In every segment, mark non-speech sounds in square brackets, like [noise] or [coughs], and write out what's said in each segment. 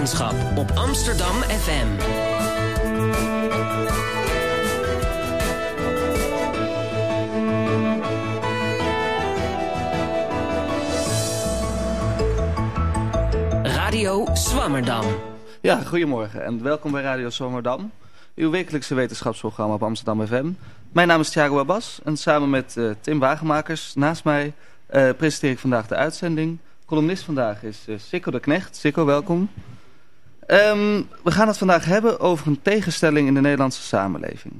wetenschap op Amsterdam FM. Radio Swammerdam. Ja, goedemorgen en welkom bij Radio Zomerdam, uw wekelijkse wetenschapsprogramma op Amsterdam FM. Mijn naam is Thiago Abbas en samen met uh, Tim Wagenmakers naast mij uh, presenteer ik vandaag de uitzending. Columnist vandaag is uh, Sikko de Knecht. Sikko, welkom. Um, we gaan het vandaag hebben over een tegenstelling in de Nederlandse samenleving.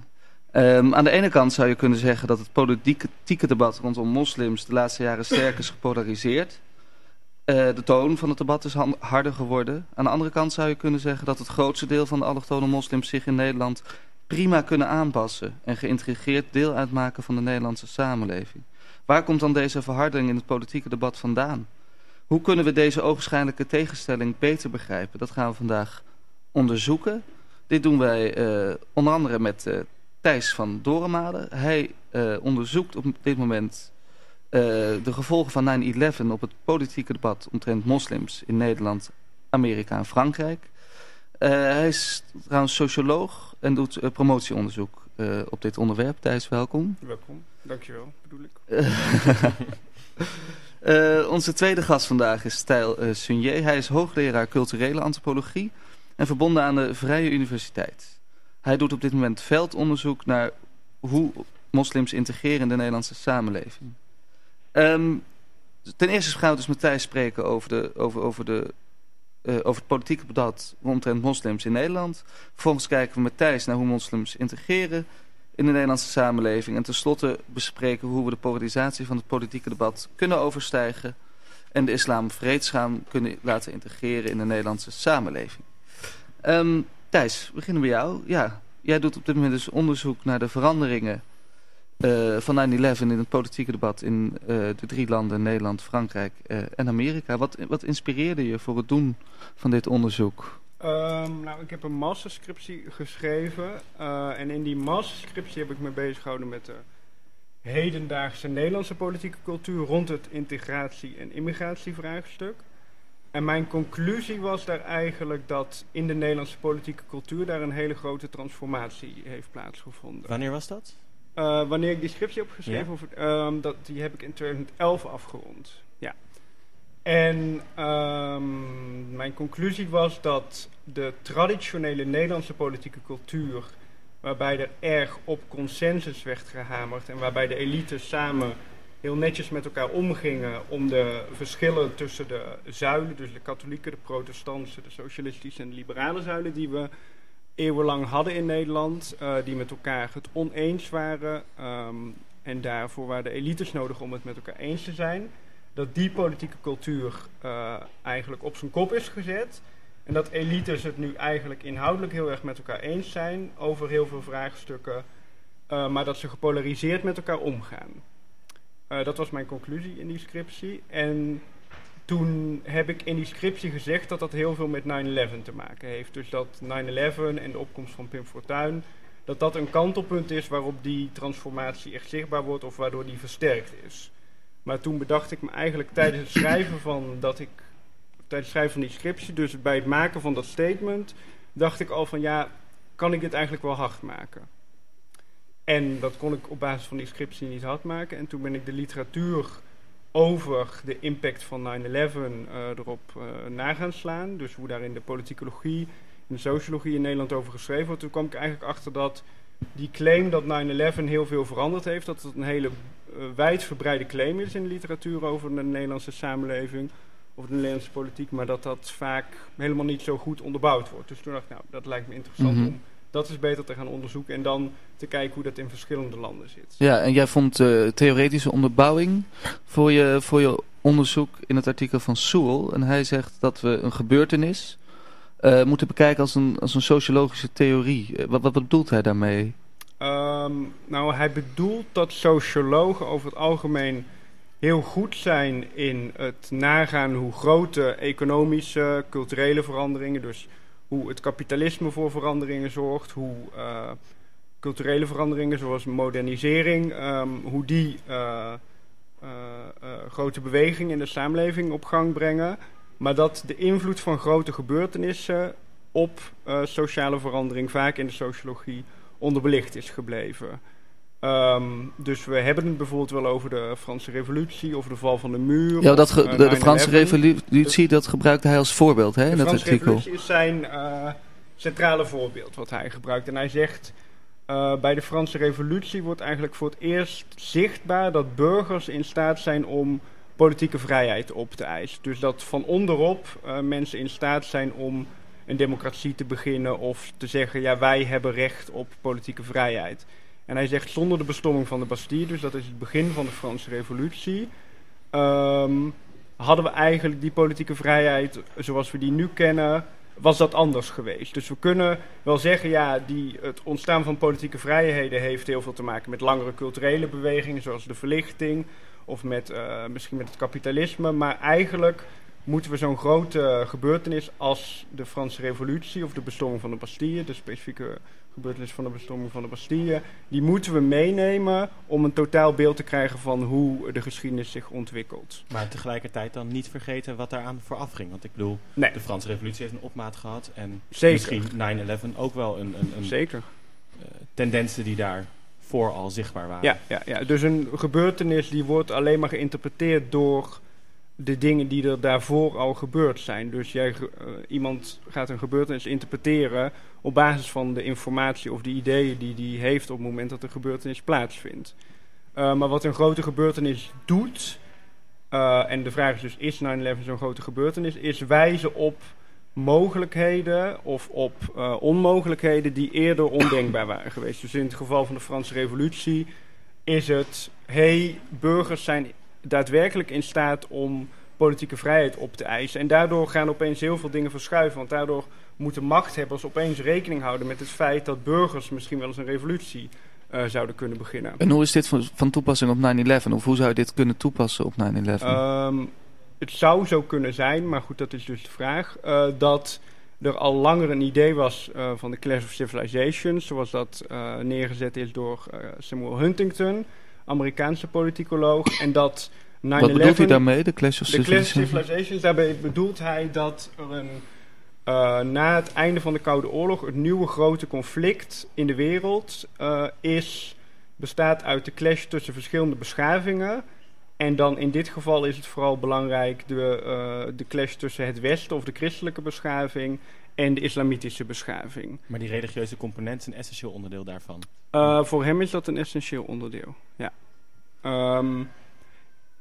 Um, aan de ene kant zou je kunnen zeggen dat het politieke debat rondom moslims de laatste jaren sterk is gepolariseerd. Uh, de toon van het debat is harder geworden. Aan de andere kant zou je kunnen zeggen dat het grootste deel van de allochtone moslims zich in Nederland prima kunnen aanpassen en geïntegreerd deel uitmaken van de Nederlandse samenleving. Waar komt dan deze verharding in het politieke debat vandaan? Hoe kunnen we deze ogenschijnlijke tegenstelling beter begrijpen? Dat gaan we vandaag onderzoeken. Dit doen wij uh, onder andere met uh, Thijs van Dorenmade. Hij uh, onderzoekt op dit moment de gevolgen van 9-11 op het politieke debat omtrent moslims in Nederland, Amerika en Frankrijk. hij is trouwens socioloog en doet promotieonderzoek op dit onderwerp. Thijs, welkom. Welkom, dankjewel, bedoel ik. [laughs] Uh, onze tweede gast vandaag is Stijl uh, Sunier. Hij is hoogleraar culturele antropologie en verbonden aan de Vrije Universiteit. Hij doet op dit moment veldonderzoek naar hoe moslims integreren in de Nederlandse samenleving. Um, ten eerste gaan we dus met Thijs spreken over, de, over, over, de, uh, over het politieke debat rondom moslims in Nederland. Vervolgens kijken we met Thijs naar hoe moslims integreren in de Nederlandse samenleving. En tenslotte bespreken hoe we de polarisatie van het politieke debat kunnen overstijgen... en de islam vreedzaam kunnen laten integreren in de Nederlandse samenleving. Um, Thijs, we beginnen bij jou. Ja, jij doet op dit moment dus onderzoek naar de veranderingen uh, van 9-11 in het politieke debat in uh, de drie landen Nederland, Frankrijk uh, en Amerika. Wat, wat inspireerde je voor het doen van dit onderzoek? Um, nou, ik heb een masterscriptie geschreven. Uh, en in die masterscriptie heb ik me bezig gehouden met de hedendaagse Nederlandse politieke cultuur rond het integratie- en immigratievraagstuk. En mijn conclusie was daar eigenlijk dat in de Nederlandse politieke cultuur daar een hele grote transformatie heeft plaatsgevonden. Wanneer was dat? Uh, wanneer ik die scriptie heb geschreven, ja? of, um, dat, die heb ik in 2011 afgerond. En um, mijn conclusie was dat de traditionele Nederlandse politieke cultuur, waarbij er erg op consensus werd gehamerd en waarbij de elites samen heel netjes met elkaar omgingen om de verschillen tussen de zuilen, dus de katholieke, de protestantse, de socialistische en de liberale zuilen, die we eeuwenlang hadden in Nederland, uh, die met elkaar het oneens waren. Um, en daarvoor waren de elites nodig om het met elkaar eens te zijn dat die politieke cultuur uh, eigenlijk op zijn kop is gezet. En dat elites het nu eigenlijk inhoudelijk heel erg met elkaar eens zijn over heel veel vraagstukken. Uh, maar dat ze gepolariseerd met elkaar omgaan. Uh, dat was mijn conclusie in die scriptie. En toen heb ik in die scriptie gezegd dat dat heel veel met 9-11 te maken heeft. Dus dat 9-11 en de opkomst van Pim Fortuyn... dat dat een kantelpunt is waarop die transformatie echt zichtbaar wordt... of waardoor die versterkt is. Maar toen bedacht ik me eigenlijk tijdens het schrijven van dat ik tijdens het schrijven van die scriptie, dus bij het maken van dat statement, dacht ik al van ja, kan ik dit eigenlijk wel hard maken? En dat kon ik op basis van die scriptie niet hard maken. En toen ben ik de literatuur over de impact van 9-11 uh, erop uh, na gaan slaan. Dus hoe daar in de politicologie en de sociologie in Nederland over geschreven wordt. Toen kwam ik eigenlijk achter dat die claim dat 9-11 heel veel veranderd heeft, dat het een hele uh, wijdverbreide claim is in de literatuur over de Nederlandse samenleving of de Nederlandse politiek, maar dat dat vaak helemaal niet zo goed onderbouwd wordt. Dus toen dacht ik, nou, dat lijkt me interessant mm -hmm. om dat is beter te gaan onderzoeken en dan te kijken hoe dat in verschillende landen zit. Ja, en jij vond uh, theoretische onderbouwing voor je, voor je onderzoek in het artikel van Sewell. En hij zegt dat we een gebeurtenis uh, moeten bekijken als een, als een sociologische theorie. Uh, wat, wat bedoelt hij daarmee? Um, nou, hij bedoelt dat sociologen over het algemeen heel goed zijn in het nagaan hoe grote economische, culturele veranderingen, dus hoe het kapitalisme voor veranderingen zorgt, hoe uh, culturele veranderingen zoals modernisering, um, hoe die grote bewegingen in de samenleving op gang brengen. Maar dat de invloed van grote gebeurtenissen op uh, sociale verandering vaak in de sociologie onderbelicht is gebleven. Um, dus we hebben het bijvoorbeeld wel over de Franse revolutie, over de val van de muur. Ja, dat uh, de, de, Franse revolutie, dat gebruikte hij als voorbeeld, hè, de dat Franse artikel. revolutie is zijn uh, centrale voorbeeld wat hij gebruikt. En hij zegt, uh, bij de Franse revolutie wordt eigenlijk voor het eerst zichtbaar dat burgers in staat zijn om politieke vrijheid op te eisen. Dus dat van onderop mensen in staat zijn om een democratie te beginnen of te zeggen, ja, wij hebben recht op politieke vrijheid. En hij zegt zonder de bestomming van de Bastille, dus dat is het begin van de Franse Revolutie, um, hadden we eigenlijk die politieke vrijheid zoals we die nu kennen, was dat anders geweest. Dus we kunnen wel zeggen, ja, die, het ontstaan van politieke vrijheden heeft heel veel te maken met langere culturele bewegingen, zoals de verlichting, of met, uh, misschien met het kapitalisme. Maar eigenlijk moeten we zo'n grote gebeurtenis als de Franse Revolutie of de bestorming van de Bastille, de specifieke gebeurtenis van de bestorming van de Bastille, die moeten we meenemen om een totaal beeld te krijgen van hoe de geschiedenis zich ontwikkelt. Maar tegelijkertijd dan niet vergeten wat daaraan vooraf ging. Want ik bedoel, nee. de Franse Revolutie heeft een opmaat gehad en Zeker. misschien 9-11 ook wel een, een, een Zeker. Uh, tendensen die daar voor al zichtbaar waren. Ja, ja, ja, dus een gebeurtenis die wordt alleen maar geïnterpreteerd door de dingen die er daarvoor al gebeurd zijn. Dus jij, uh, iemand gaat een gebeurtenis interpreteren op basis van de informatie of de ideeën die hij heeft op het moment dat de gebeurtenis plaatsvindt. Uh, maar wat een grote gebeurtenis doet, uh, en de vraag is dus, is 9-11 zo'n grote gebeurtenis, is wijzen op mogelijkheden of op onmogelijkheden die eerder ondenkbaar waren geweest. Dus in het geval van de Franse Revolutie is het, hey, burgers zijn daadwerkelijk in staat om politieke vrijheid op te eisen. En daardoor gaan opeens heel veel dingen verschuiven. Want daardoor moeten machthebbers opeens rekening houden met het feit dat burgers misschien wel eens een revolutie uh, zouden kunnen beginnen. En hoe is dit van, van toepassing op 9-11? Of hoe zou je dit kunnen toepassen op 9-11? Um, het zou zo kunnen zijn, maar goed, dat is dus de vraag. Uh, dat er al langer een idee was uh, van de Clash of Civilizations, zoals dat neergezet is door Samuel Huntington. Amerikaanse politicoloog. En dat 9/11, Wat bedoelt hij daarmee, de Clash of Civilizations? De Clash of Civilizations, daarbij bedoelt hij dat er een, na het einde van de Koude Oorlog... een nieuwe grote conflict in de wereld is, bestaat uit de clash tussen verschillende beschavingen... En dan in dit geval is het vooral belangrijk de, uh, de clash tussen het Westen of de christelijke beschaving en de islamitische beschaving. Maar die religieuze component is een essentieel onderdeel daarvan? Uh, voor hem is dat een essentieel onderdeel, ja. Um,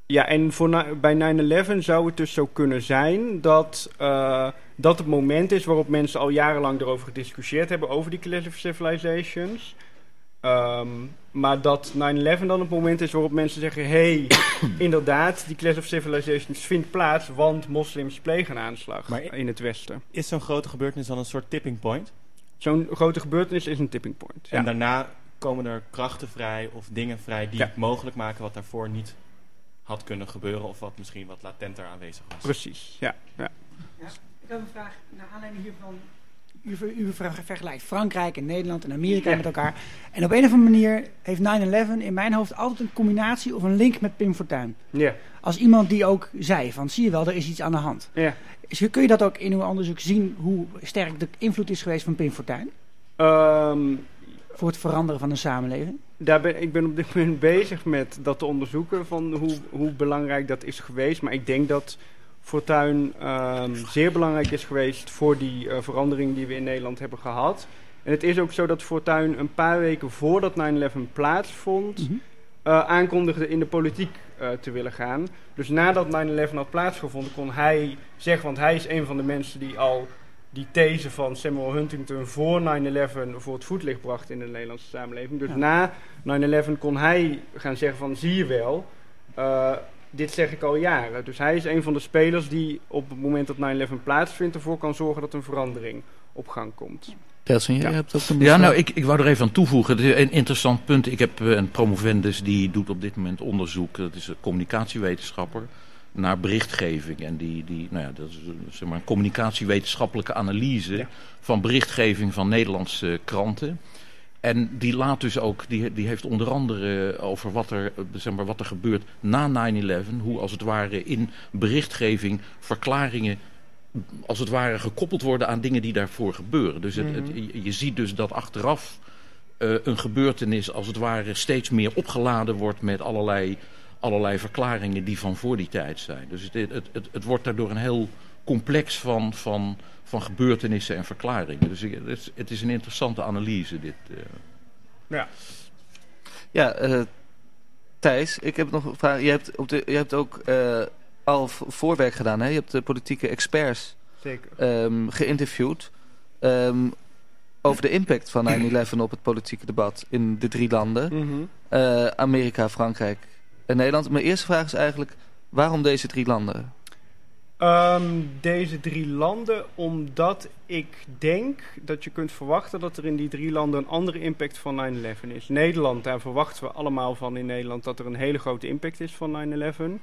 ja, en voor bij 9-11 zou het dus zo kunnen zijn dat uh, dat het moment is waarop mensen al jarenlang erover gediscussieerd hebben, over die Clash of Civilizations. Um, maar dat 9-11 dan het moment is waarop mensen zeggen: hé, hey, [coughs] inderdaad, die Clash of Civilizations vindt plaats, want moslims plegen een aanslag maar in het Westen. Is zo'n grote gebeurtenis dan een soort tipping point? Zo'n grote gebeurtenis is een tipping point. En daarna komen er krachten vrij of dingen vrij die ja. het mogelijk maken wat daarvoor niet had kunnen gebeuren of wat misschien wat latenter aanwezig was. Precies, ja. ja. ja ik heb een vraag naar aanleiding hiervan u, u vergelijkt Frankrijk en Nederland en Amerika ja. met elkaar. En op een of andere manier heeft 9-11 in mijn hoofd altijd een combinatie of een link met Pim Fortuyn. Ja. Als iemand die ook zei van zie je wel, er is iets aan de hand. Ja. Kun je dat ook in uw onderzoek zien hoe sterk de invloed is geweest van Pim Fortuyn? Um, voor het veranderen van een samenleving? Daar ben, ik ben op dit moment [laughs] bezig met dat te onderzoeken van hoe, hoe belangrijk dat is geweest. Maar ik denk dat Fortuyn um, zeer belangrijk is geweest voor die uh, verandering die we in Nederland hebben gehad. En het is ook zo dat Fortuyn een paar weken voordat 9-11 plaatsvond... Mm -hmm. uh, aankondigde in de politiek uh, te willen gaan. Dus nadat 9-11 had plaatsgevonden kon hij zeggen... want hij is een van de mensen die al die these van Samuel Huntington voor 9-11 voor het voetlicht bracht in de Nederlandse samenleving. Dus ja. na 9-11 kon hij gaan zeggen van zie je wel, uh, dit zeg ik al jaren. Dus hij is een van de spelers die op het moment dat 9-11 plaatsvindt ervoor kan zorgen dat een verandering op gang komt. Telsen, ja. hebt ook een Ja, nou, ik, ik wou er even aan toevoegen. Het is een interessant punt. Ik heb een promovendus die doet op dit moment onderzoek. Dat is een communicatiewetenschapper naar berichtgeving. En die, die nou ja, dat is zeg maar, een communicatiewetenschappelijke analyse ja. van berichtgeving van Nederlandse kranten. En die laat dus ook, die, die heeft onder andere over wat er, zeg maar, wat er gebeurt na 9-11. Hoe als het ware in berichtgeving verklaringen als het ware gekoppeld worden aan dingen die daarvoor gebeuren. Dus het, Mhm. je, je ziet dus dat achteraf eh, een gebeurtenis als het ware steeds meer opgeladen wordt met allerlei, allerlei verklaringen die van voor die tijd zijn. Dus het, het, het, het wordt daardoor een heel complex van, van, van gebeurtenissen en verklaringen. Dus het is, het is een interessante analyse dit. eh. Ja. Ja, eh, Thijs, ik heb nog een vraag. Je hebt, op de, je hebt ook eh, al voorwerk gedaan, hè? Je hebt de politieke experts Zeker. ehm, geïnterviewd ehm, over de impact van 9-11 op het politieke debat in de drie landen. Mhm. Eh, Amerika, Frankrijk en Nederland. Mijn eerste vraag is eigenlijk, waarom deze drie landen? Ehm, deze drie landen, omdat ik denk dat je kunt verwachten dat er in die drie landen een andere impact van 9-11 is. Nederland, daar verwachten we allemaal van in Nederland dat er een hele grote impact is van 9-11.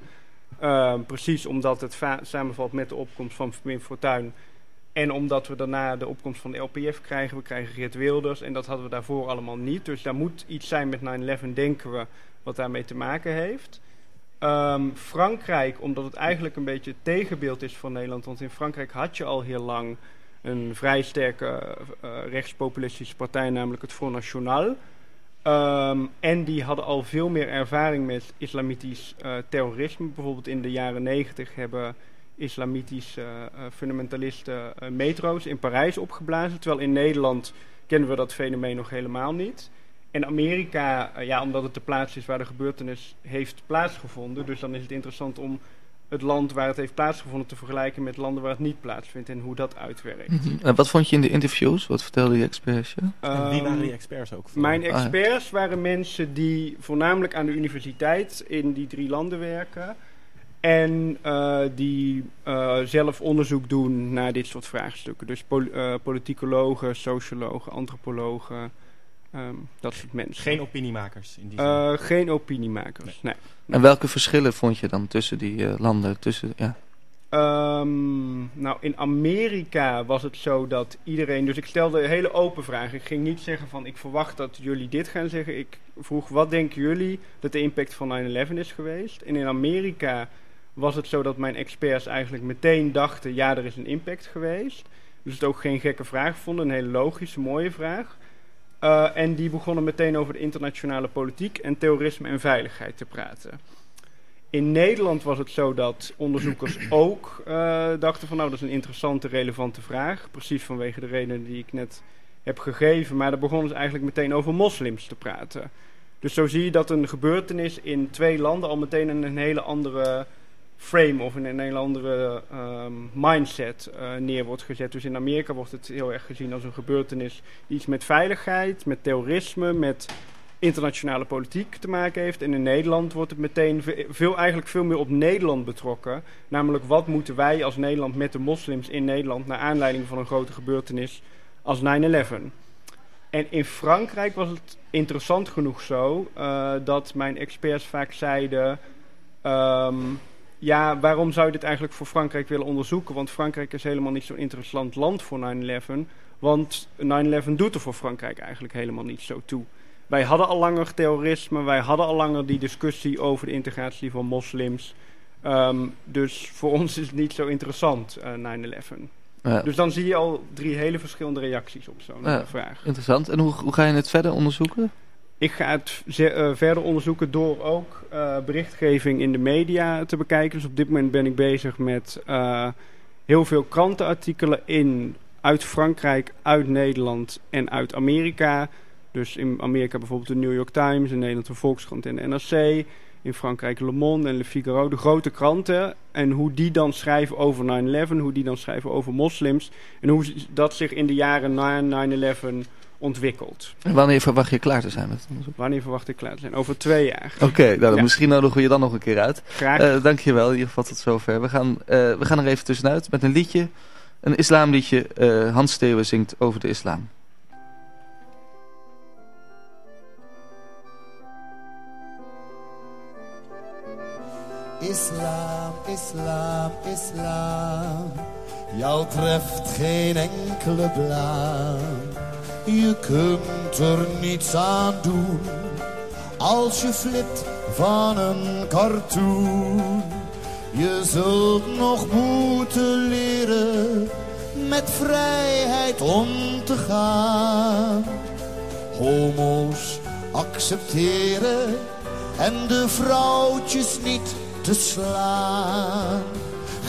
Ehm, precies omdat het va- samenvalt met de opkomst van Wim Fortuyn. En omdat we daarna de opkomst van de LPF krijgen. We krijgen Geert Wilders en dat hadden we daarvoor allemaal niet. Dus daar moet iets zijn met 9-11, denken we, wat daarmee te maken heeft. Ehm, Frankrijk, omdat het eigenlijk een beetje het tegenbeeld is van Nederland. Want in Frankrijk had je al heel lang een vrij sterke eh, rechtspopulistische partij, namelijk het Front National. Ehm, en die hadden al veel meer ervaring met islamitisch eh, terrorisme. Bijvoorbeeld in de jaren negentig hebben islamitische eh, eh, fundamentalisten eh, metro's in Parijs opgeblazen. Terwijl in Nederland kennen we dat fenomeen nog helemaal niet. En Amerika, eh, ja, omdat het de plaats is waar de gebeurtenis heeft plaatsgevonden. Dus dan is het interessant om het land waar het heeft plaatsgevonden te vergelijken met landen waar het niet plaatsvindt en hoe dat uitwerkt. En wat vond je in de interviews? Wat vertelde die experts je? En wie waren Ehm, die experts ook? voor? Mijn Ah, ja. experts waren mensen die voornamelijk aan de universiteit in die drie landen werken. En eh, die eh, zelf onderzoek doen naar dit soort vraagstukken. Dus pol- eh, politicologen, sociologen, antropologen, ehm, dat soort mensen. Geen opiniemakers in die zin. Eh, geen opiniemakers, nee. En welke verschillen vond je dan tussen die eh, landen? Tussen, ja. Ehm, nou, in Amerika was het zo dat iedereen. Dus ik stelde een hele open vraag. Ik ging niet zeggen van ik verwacht dat jullie dit gaan zeggen. Ik vroeg wat denken jullie dat de impact van 9-11 is geweest. En in Amerika was het zo dat mijn experts eigenlijk meteen dachten: ja, er is een impact geweest. Dus het ook geen gekke vraag vonden. Een hele logische, mooie vraag. Eh, en die begonnen meteen over de internationale politiek en terrorisme en veiligheid te praten. In Nederland was het zo dat onderzoekers [clears throat] ook eh, dachten van nou dat is een interessante, relevante vraag. Precies vanwege de redenen die ik net heb gegeven. Maar daar begonnen ze eigenlijk meteen over moslims te praten. Dus zo zie je dat een gebeurtenis in twee landen al meteen in een hele andere frame of een hele andere ehm, mindset eh, neer wordt gezet. Dus in Amerika wordt het heel erg gezien als een gebeurtenis die iets met veiligheid, met terrorisme, met internationale politiek te maken heeft. En in Nederland wordt het meteen ve- veel, eigenlijk veel meer op Nederland betrokken. Namelijk wat moeten wij als Nederland met de moslims in Nederland naar aanleiding van een grote gebeurtenis als 9-11. En in Frankrijk was het interessant genoeg zo eh, dat mijn experts vaak zeiden... ehm, ja, waarom zou je dit eigenlijk voor Frankrijk willen onderzoeken? Want Frankrijk is helemaal niet zo'n interessant land voor 9-11. Want 9-11 doet er voor Frankrijk eigenlijk helemaal niet zo toe. Wij hadden al langer terrorisme, wij hadden al langer die discussie over de integratie van moslims. Ehm, dus voor ons is het niet zo interessant, eh, 9-11. Ja, Dus dan zie je al drie hele verschillende reacties op zo'n Ja. eh, vraag. Interessant. En hoe, hoe ga je het verder onderzoeken? Ik ga het eh, verder onderzoeken door ook eh, berichtgeving in de media te bekijken. Dus op dit moment ben ik bezig met eh, heel veel krantenartikelen in, uit Frankrijk, uit Nederland en uit Amerika. Dus in Amerika bijvoorbeeld de New York Times, in Nederland de Volkskrant en de NRC. In Frankrijk Le Monde en Le Figaro, de grote kranten. En hoe die dan schrijven over 9-11, hoe die dan schrijven over moslims. En hoe dat zich in de jaren na 9-11 ontwikkelt. En wanneer verwacht je klaar te zijn met het onderzoek? Wanneer verwacht ik klaar te zijn? Over twee jaar. Oké, nou, dan Ja. misschien nodigen we je dan nog een keer uit. Graag. Eh dankjewel, in ieder geval tot zover. We gaan, eh, we gaan er even tussenuit met een liedje. Een islamliedje. Eh, Hans Steeuwen zingt over de islam. Islam, islam, islam. Jou treft geen enkele blaam. Je kunt er niets aan doen. Als je flipt van een cartoon. Je zult nog moeten leren met vrijheid om te gaan. Homo's accepteren en de vrouwtjes niet te slaan.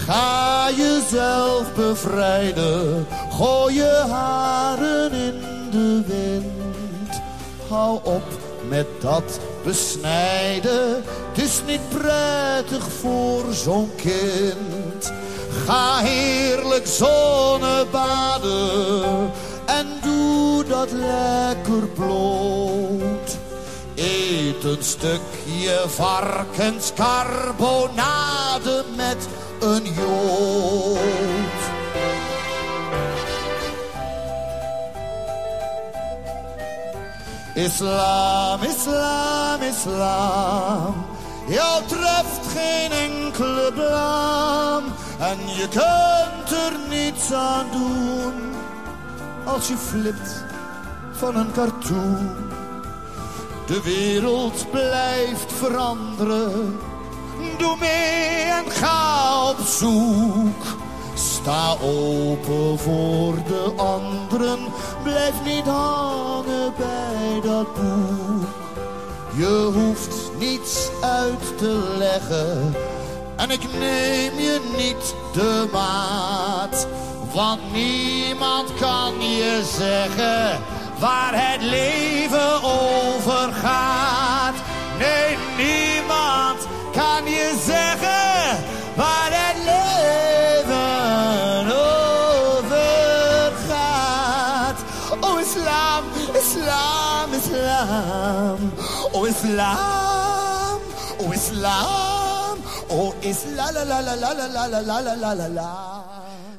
Ga jezelf bevrijden, gooi je haren in de wind. Hou op met dat besnijden, het is niet prettig voor zo'n kind. Ga heerlijk zonnebaden en doe dat lekker bloot. Eet een stukje varkenscarbonade met een jood. Islam, islam, islam. Jou treft geen enkele blaam. En je kunt er niets aan doen. Als je flipt van een cartoon. De wereld blijft veranderen. Doe mee en ga op zoek. Sta open voor de anderen. Blijf niet hangen bij dat boek. Je hoeft niets uit te leggen. En ik neem je niet de maat. Want niemand kan je zeggen waar het leven over gaat. Nee, niemand kan je zeggen waar het leven over gaat. Oh islam, islam, islam. Oh islam, oh islam. Oh islam, la la la la la la la la la la la.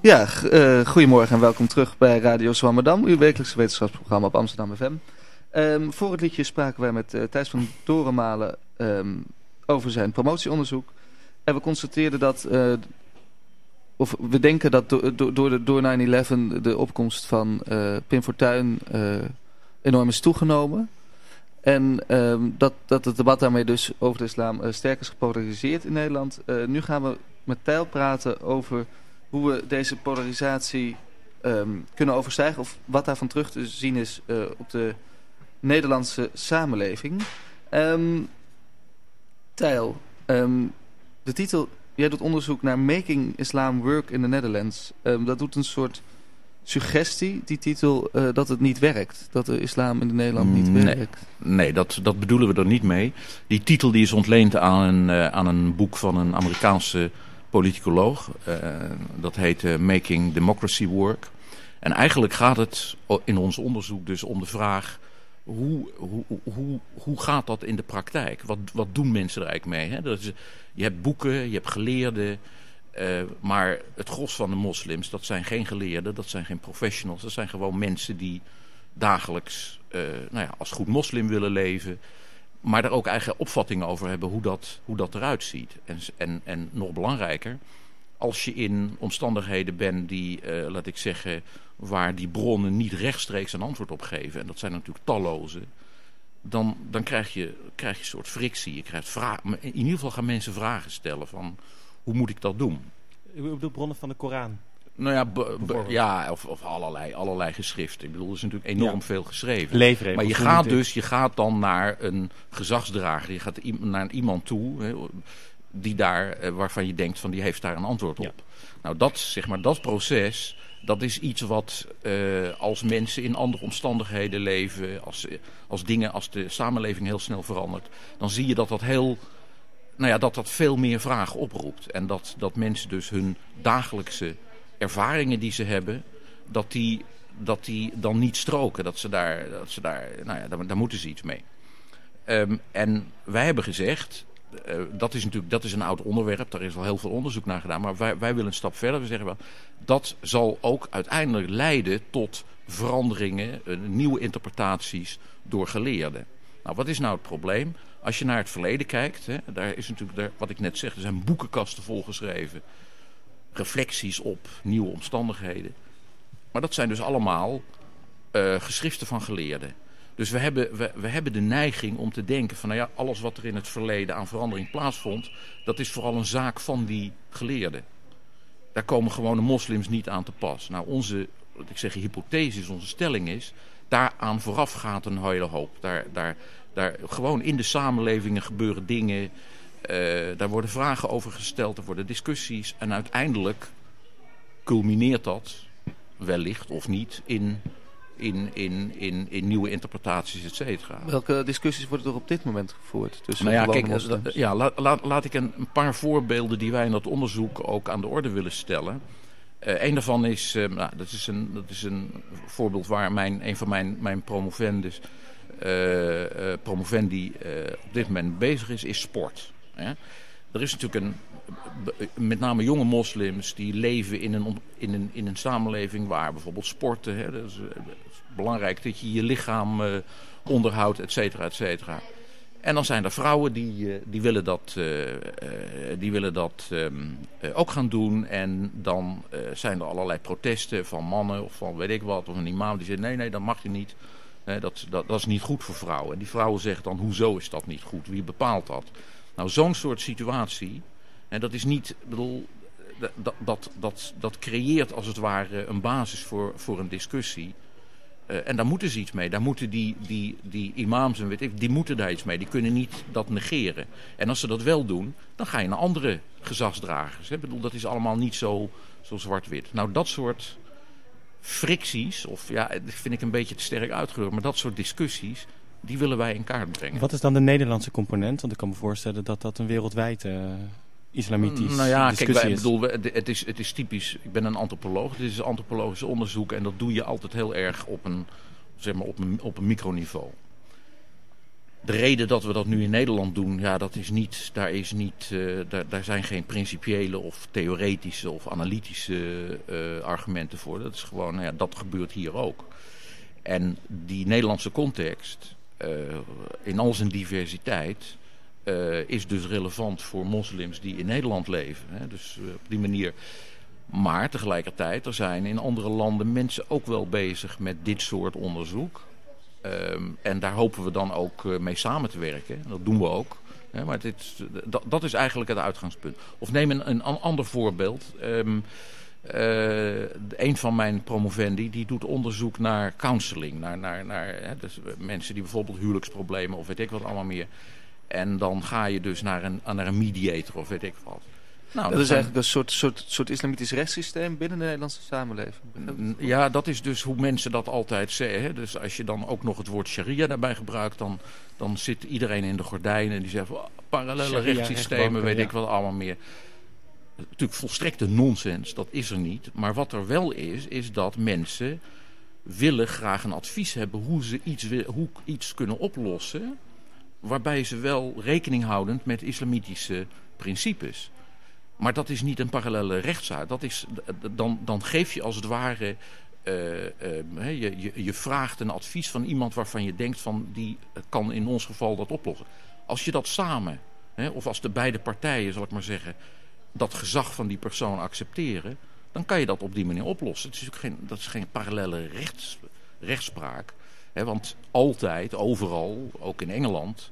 Ja, eh, goedemorgen en welkom terug bij Radio Zwammerdam, uw wekelijkse wetenschapsprogramma op Amsterdam FM. Ehm, voor het liedje spraken wij met eh, Thijs van Dorenmalen ehm, over zijn promotieonderzoek. En we constateerden dat, eh, of we denken dat do- do- door, de- door 9-11 de opkomst van eh, Pim Fortuyn eh, enorm is toegenomen. En ehm, dat, dat het debat daarmee dus over de islam sterk is gepolariseerd in Nederland. Nu gaan we met Tijl praten over hoe we deze polarisatie ehm, kunnen overstijgen. Of wat daarvan terug te zien is op de Nederlandse samenleving. Ehm Tijl, ehm, de titel... Jij doet onderzoek naar Making Islam Work in the Netherlands. Ehm, dat doet een soort suggestie, die titel, eh, dat het niet werkt. Dat de islam in Nederland niet Nee. werkt. Nee, dat, dat bedoelen we er niet mee. Die titel die is ontleend aan een, eh, aan een boek van een Amerikaanse politicoloog. Eh, dat heet Making Democracy Work. En eigenlijk gaat het in ons onderzoek dus om de vraag... Hoe, hoe, hoe, hoe gaat dat in de praktijk? Wat, wat doen mensen er eigenlijk mee? Hè? Dat is, je hebt boeken, je hebt geleerden... eh, maar het gros van de moslims, dat zijn geen geleerden, dat zijn geen professionals. Dat zijn gewoon mensen die dagelijks eh, nou ja, als goed moslim willen leven. Maar er ook eigen opvattingen over hebben hoe dat, hoe dat eruit ziet. En, en, en nog belangrijker, als je in omstandigheden bent die, eh, laat ik zeggen, waar die bronnen niet rechtstreeks een antwoord op geven. En dat zijn natuurlijk talloze. Dan, dan krijg, je, krijg je een soort frictie. Je krijgt vra- in ieder geval gaan mensen vragen stellen van hoe moet ik dat doen? U bedoelt bronnen van de Koran. Nou ja, ja of, of allerlei, allerlei geschriften. Ik bedoel, er is natuurlijk enorm Ja. veel geschreven. Leefregels. Maar je gaat dus, je gaat dan naar een gezagsdrager. Je gaat naar iemand toe hè, die daar, eh, waarvan je denkt van die heeft daar een antwoord op. Ja. Nou, dat, zeg maar, dat proces, dat is iets wat eh, als mensen in andere omstandigheden leven, als, als dingen, als de samenleving heel snel verandert, dan zie je dat dat heel, nou ja, dat dat veel meer vragen oproept. En dat, dat mensen dus hun dagelijkse ervaringen die ze hebben, dat die, dat die dan niet stroken. Dat ze daar, dat ze daar nou ja, daar, daar moeten ze iets mee. Ehm, en wij hebben gezegd, eh, dat is natuurlijk dat is een oud onderwerp, daar is al heel veel onderzoek naar gedaan, maar wij, wij willen een stap verder. We zeggen wel, dat zal ook uiteindelijk leiden tot veranderingen, eh, nieuwe interpretaties door geleerden. Nou, wat is nou het probleem? Als je naar het verleden kijkt, hè, daar is natuurlijk, daar, wat ik net zeg, er zijn boekenkasten volgeschreven. Reflecties op nieuwe omstandigheden. Maar dat zijn dus allemaal eh, geschriften van geleerden. Dus we hebben, we, we hebben de neiging om te denken van nou ja, alles wat er in het verleden aan verandering plaatsvond, dat is vooral een zaak van die geleerden. Daar komen gewone moslims niet aan te pas. Nou, onze, ik zeg hypothese, onze stelling is, daaraan vooraf gaat een hele hoop. Daar, daar, daar, gewoon in de samenlevingen gebeuren dingen, eh, daar worden vragen over gesteld, er worden discussies en uiteindelijk culmineert dat wellicht of niet in in, in, in, in nieuwe interpretaties, et cetera. Welke discussies worden er op dit moment gevoerd tussen nou ja, kijk, ja, laat, laat, laat ik een, een paar voorbeelden die wij in dat onderzoek ook aan de orde willen stellen. Eh een daarvan is, eh, nou, dat is, een, dat is een voorbeeld waar mijn, een van mijn, mijn promovendus, eh, promovendi op dit moment bezig is, is sport. Hè? Er is natuurlijk een, met name jonge moslims die leven in een, in een, in een samenleving waar bijvoorbeeld sporten, hè, dat is belangrijk dat je je lichaam eh, onderhoudt, et cetera, et cetera. En dan zijn er vrouwen die, eh, die willen dat, eh, die willen dat ehm, eh, ook gaan doen. En dan zijn er allerlei protesten van mannen of van weet ik wat. Of een imam die zegt nee, nee, dat mag je niet. Dat, dat, dat is niet goed voor vrouwen. En die vrouwen zeggen dan, hoezo is dat niet goed? Wie bepaalt dat? Nou, zo'n soort situatie, en dat is niet, bedoel, dat, dat, dat, dat creëert als het ware een basis voor, voor een discussie. Eh, en daar moeten ze iets mee. Daar moeten die, die, die imams en weet die moeten daar iets mee. Die kunnen niet dat negeren. En als ze dat wel doen, dan ga je naar andere gezagsdragers. Ik bedoel, dat is allemaal niet zo, zo zwart-wit. Nou, dat soort fricties, of ja, dat vind ik een beetje te sterk uitgedrukt, maar dat soort discussies, die willen wij in kaart brengen. Wat is dan de Nederlandse component? Want ik kan me voorstellen dat dat een wereldwijd eh, islamitisch Nou ja, kijk, wij, is. bedoel, het, is, het is typisch. Ik ben een antropoloog. Dit is antropologisch onderzoek. En dat doe je altijd heel erg op een, zeg maar, op een, op een microniveau. De reden dat we dat nu in Nederland doen, ja, dat is niet, daar, is niet, eh, daar, daar zijn geen principiële of theoretische of analytische eh, argumenten voor. Dat is gewoon, nou ja, dat gebeurt hier ook. En die Nederlandse context, eh, in al zijn diversiteit, eh, is dus relevant voor moslims die in Nederland leven. Hè? Dus eh, op die manier. Maar tegelijkertijd, er zijn in andere landen mensen ook wel bezig met dit soort onderzoek. Ehm, en daar hopen we dan ook eh, mee samen te werken. Dat doen we ook. Maar dit, dat, is eigenlijk het uitgangspunt. Of neem een, een an- ander voorbeeld. Eh, een van mijn promovendi die doet onderzoek naar counseling. Naar, naar, naar hè, dus mensen die bijvoorbeeld huwelijksproblemen of weet ik wat allemaal meer. En dan ga je dus naar een, naar een mediator of weet ik wat. Nou, dat is eigenlijk een soort, soort, soort islamitisch rechtssysteem binnen de Nederlandse samenleving. Ja, dat is dus hoe mensen dat altijd zeggen. hè. Dus als je dan ook nog het woord sharia daarbij gebruikt, dan, dan zit iedereen in de gordijnen en die zegt oh, parallele rechtssystemen, weet ja. ik wat allemaal meer. Natuurlijk volstrekte nonsens, dat is er niet. Maar wat er wel is, is dat mensen willen graag een advies hebben hoe ze iets, hoe iets kunnen oplossen. Waarbij ze wel rekening houdend met islamitische principes. Maar dat is niet een parallele rechtszaak. Dat is, dan, dan geef je als het ware. eh, eh, je, je, je vraagt een advies van iemand waarvan je denkt van die kan in ons geval dat oplossen. Als je dat samen, hè, of als de beide partijen, zal ik maar zeggen, dat gezag van die persoon accepteren, dan kan je dat op die manier oplossen. Het is natuurlijk geen, dat is geen parallele rechts, rechtspraak. Want altijd, overal, ook in Engeland,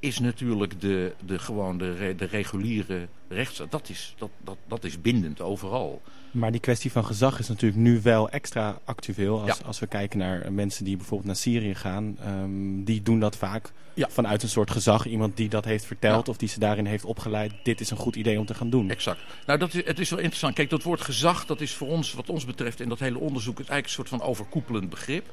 is natuurlijk de, de, gewoon de, de reguliere rechtsstaat. Dat is, dat, dat, dat is bindend overal. Maar die kwestie van gezag is natuurlijk nu wel extra actueel. Als, Ja. als we kijken naar mensen die bijvoorbeeld naar Syrië gaan. ehm, die doen dat vaak Ja. vanuit een soort gezag. Iemand die dat heeft verteld of die ze daarin heeft opgeleid. Dit is een goed idee om te gaan doen. Exact. Nou, dat is, het is wel interessant. Kijk, dat woord gezag, dat is voor ons, wat ons betreft, in dat hele onderzoek, is eigenlijk een soort van overkoepelend begrip.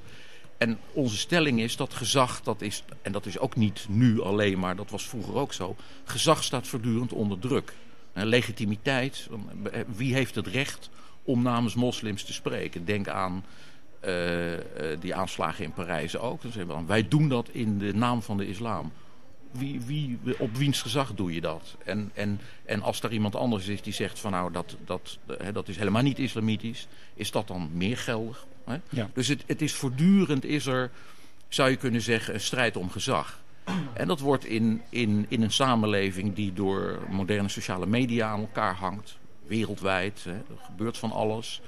En onze stelling is dat gezag, dat is, en dat is ook niet nu alleen, maar dat was vroeger ook zo. Gezag staat voortdurend onder druk. En legitimiteit, eh, wie heeft het recht om namens moslims te spreken? Denk aan eh, eh, die aanslagen in Parijs ook. Dan, wij doen dat in de naam van de islam. Wie, wie, op wiens gezag doe je dat? En, en, en als er iemand anders is die zegt van nou dat, dat, hè, dat is helemaal niet islamitisch, is dat dan meer geldig? Hè? Ja. Dus het, het is voortdurend is er, zou je kunnen zeggen, een strijd om gezag. En dat wordt in, in, in een samenleving die door moderne sociale media aan elkaar hangt, wereldwijd, hè, er gebeurt van alles.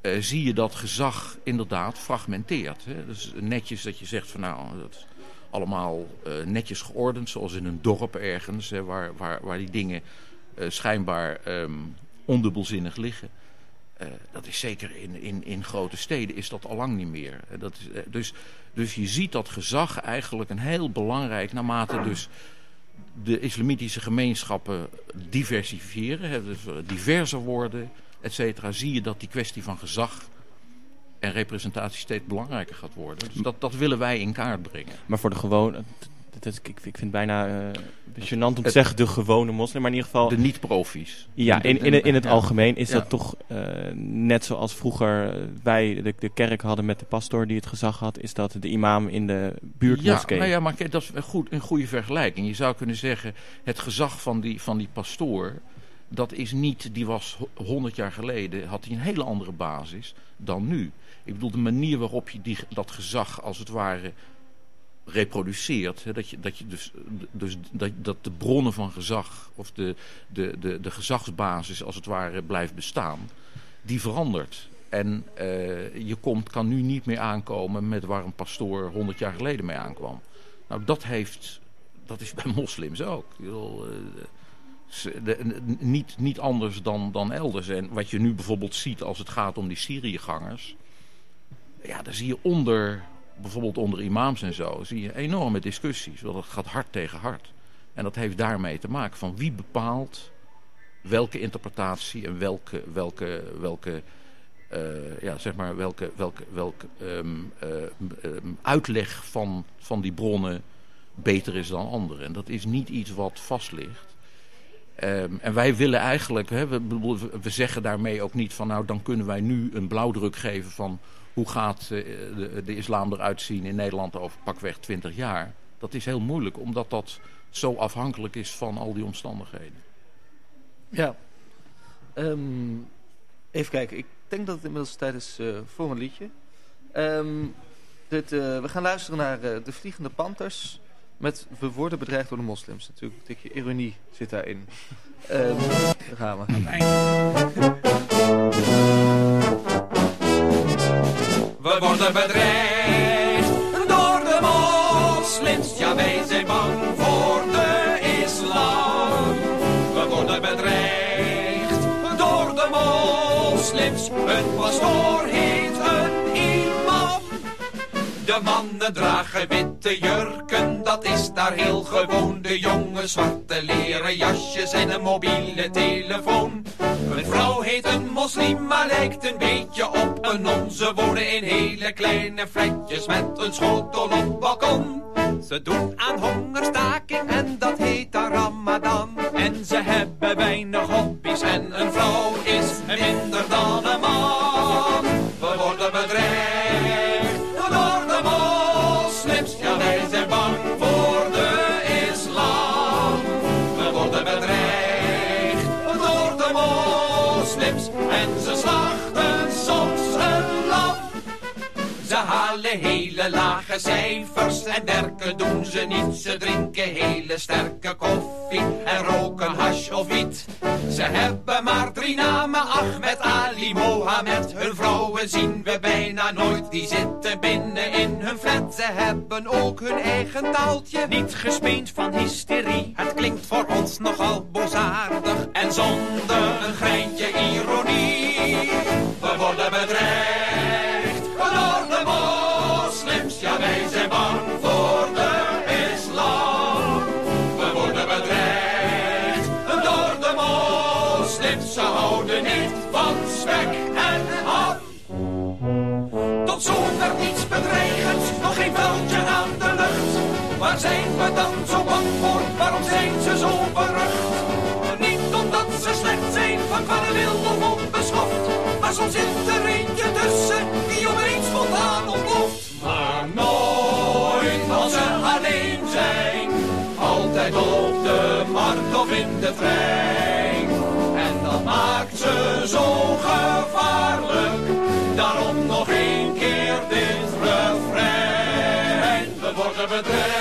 eh, zie je dat gezag inderdaad fragmenteert. Hè? Dus netjes dat je zegt van nou, dat allemaal eh, netjes geordend, zoals in een dorp ergens, hè, waar, waar, waar die dingen eh, schijnbaar ehm, ondubbelzinnig liggen. Eh, dat is zeker in, in, in grote steden is dat al lang niet meer. Dat is, dus, dus je ziet dat gezag eigenlijk een heel belangrijk, naarmate dus de islamitische gemeenschappen diversifiëren, hè, dus diverser worden, et zie je dat die kwestie van gezag en representatie steeds belangrijker gaat worden. Dus dat, dat willen wij in kaart brengen. Maar voor de gewone... ik, ik vind het bijna eh gênant om te zeggen de gewone moslim, maar in ieder geval... De niet-profies. Ja, in, in, in het ja. algemeen is Ja. dat toch eh, net zoals vroeger eh, wij de, de kerk hadden met de pastoor die het gezag had, is dat de imam in de Ja, buurtmoskee. nou ja, maar kijk, dat is een, goed, een goede vergelijking. Je zou kunnen zeggen, het gezag van die, van die pastoor, dat is niet, die was honderd jaar geleden, had hij een hele andere basis dan nu. Ik bedoel, de manier waarop je die, dat gezag als het ware reproduceert, dat, je, dat, je dus, dus dat, dat de bronnen van gezag, of de, de, de, de gezagsbasis als het ware blijft bestaan, die verandert. En eh, je komt, kan nu niet meer aankomen met waar een pastoor 100 jaar geleden mee aankwam. Nou, dat heeft, dat is bij moslims ook. Eh, niet, niet anders dan, dan elders. En wat je nu bijvoorbeeld ziet als het gaat om die Syriëgangers. Ja, daar zie je onder, bijvoorbeeld onder imams en zo, zie je enorme discussies. Want het gaat hard tegen hard. En dat heeft daarmee te maken van wie bepaalt welke interpretatie en welke, welke, welke, eh, ja, zeg maar, welke, welke, welke ehm, eh, ehm, uitleg van, van die bronnen beter is dan andere. En dat is niet iets wat vast ligt. Ehm, en wij willen eigenlijk, hè, we, we zeggen daarmee ook niet van nou dan kunnen wij nu een blauwdruk geven van hoe gaat eh, de, de islam eruit zien in Nederland over pakweg 20 jaar. Dat is heel moeilijk omdat dat zo afhankelijk is van al die omstandigheden. Ja. Ehm, even kijken. Ik denk dat het inmiddels tijd is eh, voor een liedje. Ehm, dit, eh, we gaan luisteren naar eh, De Vliegende Panthers. Met We worden bedreigd door de moslims. Natuurlijk, een tikje ironie zit daarin. Ehm daar gaan we. We worden bedreigd door de moslims. Ja, wij zijn bang voor de islam. We worden bedreigd door de moslims. Een pastoor De mannen dragen witte jurken, dat is daar heel gewoon. De jongens zwarte leren jasjes en een mobiele telefoon. Een vrouw heet een moslim, maar lijkt een beetje op een non. Ze wonen in hele kleine flatjes met een schotel op balkon. Ze doen aan hongerstaking en dat heet dan Ramadan. En ze hebben weinig hobby's en een vrouw is minder dan een man. Lage cijfers en werken doen ze niet. Ze drinken hele sterke koffie en roken hash of wiet. Ze hebben maar drie namen, Ahmed, Ali, Mohammed. Hun vrouwen zien we bijna nooit, die zitten binnen in hun flat. Ze hebben ook hun eigen taaltje, niet gespeend van hysterie. Het klinkt voor ons nogal boosaardig en zonder een greintje ironie. We worden bedreigd niets bedreigends, nog geen vuiltje aan de lucht. Waar zijn we dan zo bang voor? Waarom zijn ze zo berucht? Niet omdat ze slecht zijn, van kwade wil of onbeschoft. Maar soms zit er eentje tussen, die opeens spontaan ontploft. Maar nooit als ze alleen zijn. Altijd op de markt of in de trein. En dat maakt ze zo gevaarlijk. We worden bedreigd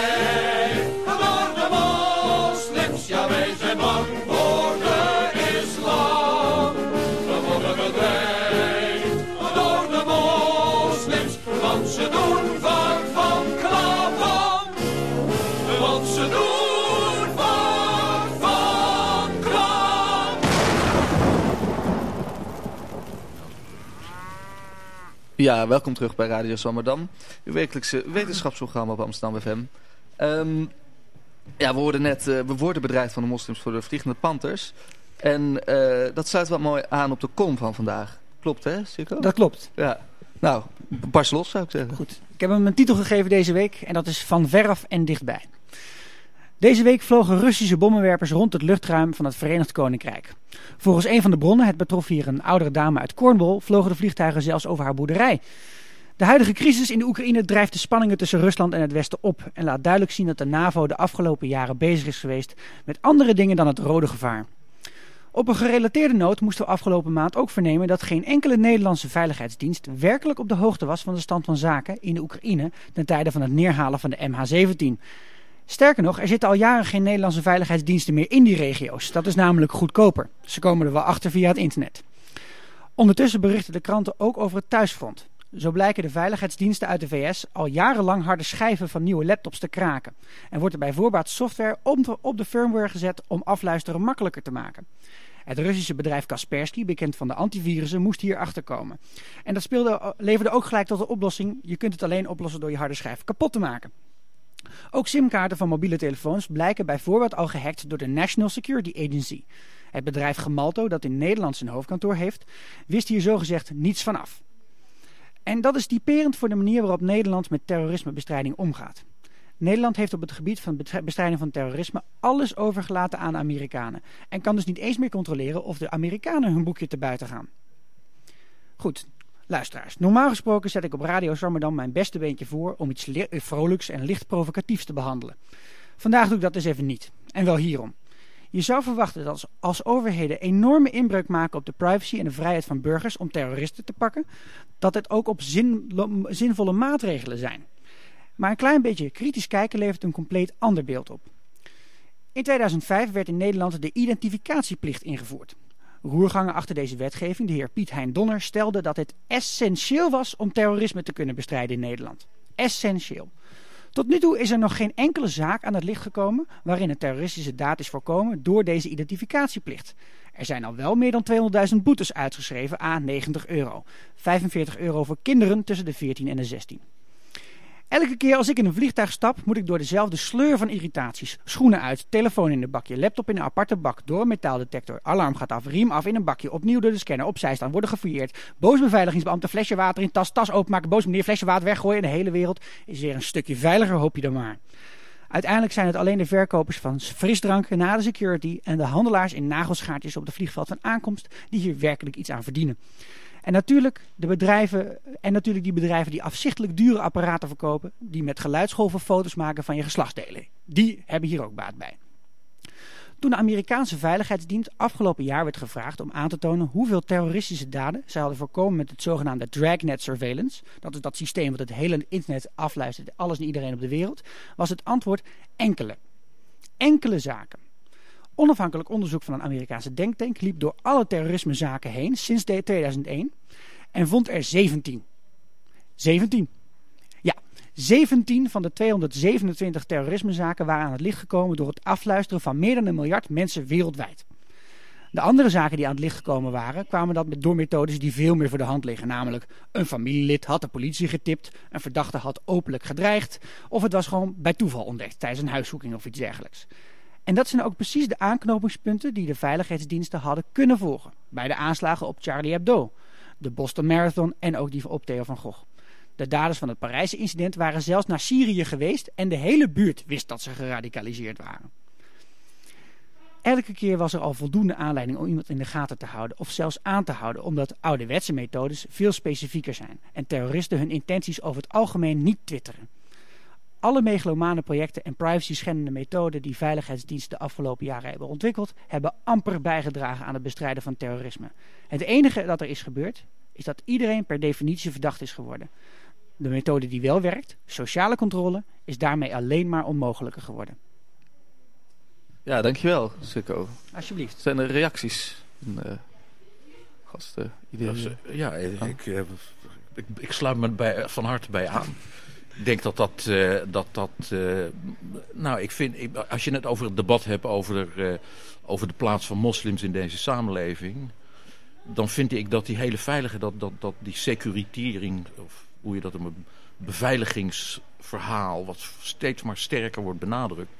Ja, welkom terug bij Radio Zwammerdam. Uw wekelijkse wetenschapsprogramma op Amsterdam FM. Ehm, ja, we worden net uh, we worden bedreigd van de moslims voor de Vliegende Panthers. En uh, dat sluit wat mooi aan op de kom van vandaag. Klopt hè, Sikko? Dat klopt. Ja. Nou, pas los zou ik zeggen. Goed. Ik heb hem een titel gegeven deze week en dat is Van veraf en dichtbij. Deze week vlogen Russische bommenwerpers rond het luchtruim van het Verenigd Koninkrijk. Volgens een van de bronnen, het betrof hier een oudere dame uit Cornwall, vlogen de vliegtuigen zelfs over haar boerderij. De huidige crisis in de Oekraïne drijft de spanningen tussen Rusland en het Westen op en laat duidelijk zien dat de NAVO de afgelopen jaren bezig is geweest met andere dingen dan het rode gevaar. Op een gerelateerde noot moesten we afgelopen maand ook vernemen dat geen enkele Nederlandse veiligheidsdienst werkelijk op de hoogte was van de stand van zaken in de Oekraïne ten tijde van het neerhalen van de MH17. Sterker nog, er zitten al jaren geen Nederlandse veiligheidsdiensten meer in die regio's. Dat is namelijk goedkoper. Ze komen er wel achter via het internet. Ondertussen berichten de kranten ook over het thuisfront. Zo blijken de veiligheidsdiensten uit de VS al jarenlang harde schijven van nieuwe laptops te kraken. En wordt er bij voorbaat software op de firmware gezet om afluisteren makkelijker te maken. Het Russische bedrijf Kaspersky, bekend van de antivirussen, moest hier achterkomen. En dat speelde, leverde ook gelijk tot de oplossing: je kunt het alleen oplossen door je harde schijf kapot te maken. Ook simkaarten van mobiele telefoons blijken bijvoorbeeld al gehackt door de National Security Agency. Het bedrijf Gemalto, dat in Nederland zijn hoofdkantoor heeft, wist hier zogezegd niets van af. En dat is typerend voor de manier waarop Nederland met terrorismebestrijding omgaat. Nederland heeft op het gebied van bestrijding van terrorisme alles overgelaten aan Amerikanen. En kan dus niet eens meer controleren of de Amerikanen hun boekje te buiten gaan. Goed, luisteraars. Normaal gesproken zet ik op Radio Zwammerdam mijn beste beentje voor om iets vrolijks en licht provocatiefs te behandelen. Vandaag doe ik dat dus even niet. En wel hierom. Je zou verwachten dat als, overheden enorme inbreuk maken op de privacy en de vrijheid van burgers om terroristen te pakken, dat het ook op zin, zinvolle maatregelen zijn. Maar een klein beetje kritisch kijken levert een compleet ander beeld op. In 2005 werd in Nederland de identificatieplicht ingevoerd. Roerganger achter deze wetgeving, de heer Piet Hein Donner, stelde dat het essentieel was om terrorisme te kunnen bestrijden in Nederland. Essentieel. Tot nu toe is er nog geen enkele zaak aan het licht gekomen waarin een terroristische daad is voorkomen door deze identificatieplicht. Er zijn al wel meer dan 200.000 boetes uitgeschreven aan 90 euro. 45 euro voor kinderen tussen de 14 en de 16. Elke keer als ik in een vliegtuig stap, moet ik door dezelfde sleur van irritaties. Schoenen uit, telefoon in een bakje, laptop in een aparte bak, door een metaaldetector, alarm gaat af, riem af in een bakje, opnieuw door de scanner, opzij staan, worden gefouilleerd. Boos beveiligingsbeambte, flesje water in tas, tas openmaken, boos meneer, flesje water weggooien. In de hele wereld is weer een stukje veiliger, hoop je dan maar. Uiteindelijk zijn het alleen de verkopers van frisdranken na de security en de handelaars in nagelschaartjes op het vliegveld van aankomst die hier werkelijk iets aan verdienen. En natuurlijk, de bedrijven, en natuurlijk die bedrijven die afzichtelijk dure apparaten verkopen, die met geluidsgolven foto's maken van je geslachtsdelen. Die hebben hier ook baat bij. Toen de Amerikaanse Veiligheidsdienst afgelopen jaar werd gevraagd om aan te tonen hoeveel terroristische daden zij hadden voorkomen met het zogenaamde Dragnet Surveillance, dat is dat systeem wat het hele internet afluistert, alles en iedereen op de wereld, was het antwoord enkele. Enkele zaken. Onafhankelijk onderzoek van een Amerikaanse denktank liep door alle terrorismezaken heen sinds 2001 en vond er 17. 17. Ja, 17 van de 227 terrorismezaken waren aan het licht gekomen door het afluisteren van meer dan een miljard mensen wereldwijd. De andere zaken die aan het licht gekomen waren, kwamen dat door methodes die veel meer voor de hand liggen. Namelijk, een familielid had de politie getipt, een verdachte had openlijk gedreigd, of het was gewoon bij toeval ontdekt tijdens een huiszoeking of iets dergelijks. En dat zijn ook precies de aanknopingspunten die de veiligheidsdiensten hadden kunnen volgen. Bij de aanslagen op Charlie Hebdo, de Boston Marathon en ook die op Theo van Gogh. De daders van het Parijse incident waren zelfs naar Syrië geweest en de hele buurt wist dat ze geradicaliseerd waren. Elke keer was er al voldoende aanleiding om iemand in de gaten te houden of zelfs aan te houden, omdat ouderwetse methodes veel specifieker zijn en terroristen hun intenties over het algemeen niet twitteren. Alle megalomane projecten en privacy-schendende methoden die veiligheidsdiensten de afgelopen jaren hebben ontwikkeld, hebben amper bijgedragen aan het bestrijden van terrorisme. Het enige dat er is gebeurd, is dat iedereen per definitie verdacht is geworden. De methode die wel werkt, sociale controle, is daarmee alleen maar onmogelijker geworden. Ja, dankjewel, Sikko. Alsjeblieft. Zijn er reacties? Uh, gasten, iedereen? Ja, ik, ik, ik, ik sluit me bij, van harte bij aan. Ik denk dat dat... Uh, dat, dat uh, nou, ik vind... Ik, als je het over het debat hebt over, uh, over de plaats van moslims in deze samenleving... dan vind ik dat die hele veilige, dat, dat, dat die securitering, of hoe je dat een beveiligingsverhaal, wat steeds maar sterker wordt benadrukt,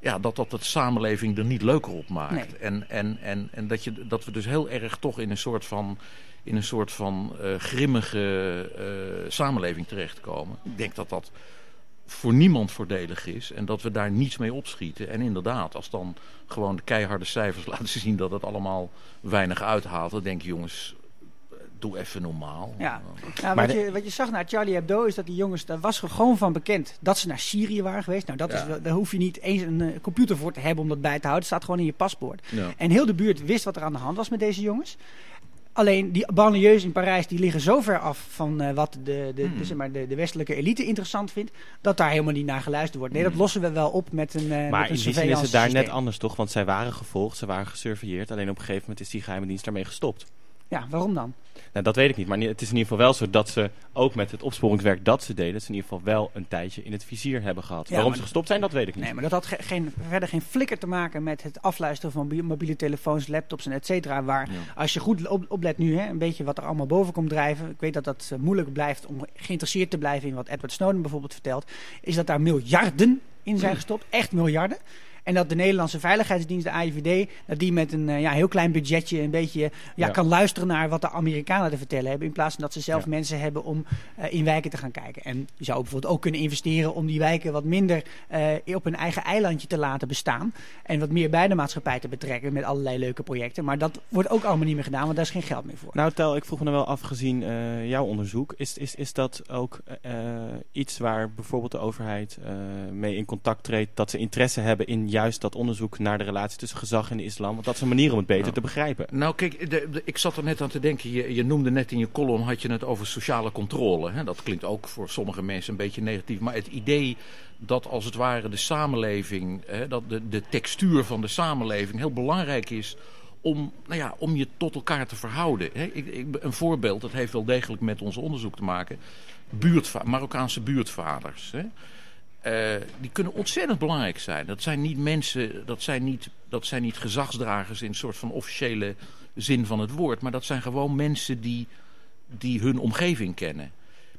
ja, dat dat de samenleving er niet leuker op maakt. En, en, en, en dat, je, dat we dus heel erg toch in een soort van, in een soort van uh, grimmige uh, samenleving terechtkomen. Ik denk dat dat voor niemand voordelig is en dat we daar niets mee opschieten. En inderdaad, als dan gewoon de keiharde cijfers [laughs] laten zien dat het allemaal weinig uithaalt, dan denk je jongens, doe even normaal. Ja. Nou, wat, je, wat je zag naar Charlie Hebdo is dat die jongens, daar was gewoon van bekend dat ze naar Syrië waren geweest. Nou, dat is, daar hoef je niet eens een uh, computer voor te hebben om dat bij te houden. Het staat gewoon in je paspoort. Ja. En heel de buurt wist wat er aan de hand was met deze jongens. Alleen die banlieues in Parijs die liggen zo ver af van uh, wat de, de, hmm. de, zeg maar de, de, westelijke elite interessant vindt, dat daar helemaal niet naar geluisterd wordt. Nee, dat hmm. lossen we wel op met een uh, Maar met een in die zin is het daar net anders toch? Want zij waren gevolgd, ze waren gesurveilleerd. Alleen op een gegeven moment is die geheime dienst daarmee gestopt. Ja, waarom dan? Nou, dat weet ik niet. Maar het is in ieder geval wel zo dat ze ook met het opsporingswerk dat ze deden, ze in ieder geval wel een tijdje in het vizier hebben gehad. Waarom ze gestopt zijn, dat weet ik niet. Nee, maar dat had geen, verder geen flikker te maken met het afluisteren van mobiele telefoons, laptops en et cetera. Waar als je goed op, oplet nu, hè, een beetje wat er allemaal boven komt drijven. Ik weet dat dat uh, moeilijk blijft om geïnteresseerd te blijven in wat Edward Snowden bijvoorbeeld vertelt. Is dat daar miljarden in zijn gestopt. Echt miljarden. En dat de Nederlandse Veiligheidsdienst, de AIVD, dat die met een uh, ja, heel klein budgetje een beetje ja, ja, kan luisteren naar wat de Amerikanen te vertellen hebben. In plaats van dat ze zelf ja. mensen hebben om uh, in wijken te gaan kijken. En je zou bijvoorbeeld ook kunnen investeren om die wijken wat minder uh, op een eigen eilandje te laten bestaan. En wat meer bij de maatschappij te betrekken met allerlei leuke projecten. Maar dat wordt ook allemaal niet meer gedaan, want daar is geen geld meer voor. Nou Tel, ik vroeg me wel af gezien jouw onderzoek. Is, is, is dat ook iets waar bijvoorbeeld de overheid mee in contact treedt? Dat ze interesse hebben in juist dat onderzoek naar de relatie tussen gezag en de islam. Want dat is een manier om het beter nou, te begrijpen. Nou kijk, de, de, ik zat er net aan te denken. Je, je, noemde net in je column, had je het over sociale controle. Hè? Dat klinkt ook voor sommige mensen een beetje negatief. Maar het idee dat als het ware de samenleving, hè, dat de, de textuur van de samenleving heel belangrijk is om, nou ja, om je tot elkaar te verhouden. Ik, ik, een voorbeeld, dat heeft wel degelijk met ons onderzoek te maken. Buurtva Marokkaanse buurtvaders. Uh, die kunnen ontzettend belangrijk zijn. Dat zijn niet mensen, dat zijn niet, dat zijn niet gezagsdragers in een soort van officiële zin van het woord. Maar dat zijn gewoon mensen die, die hun omgeving kennen.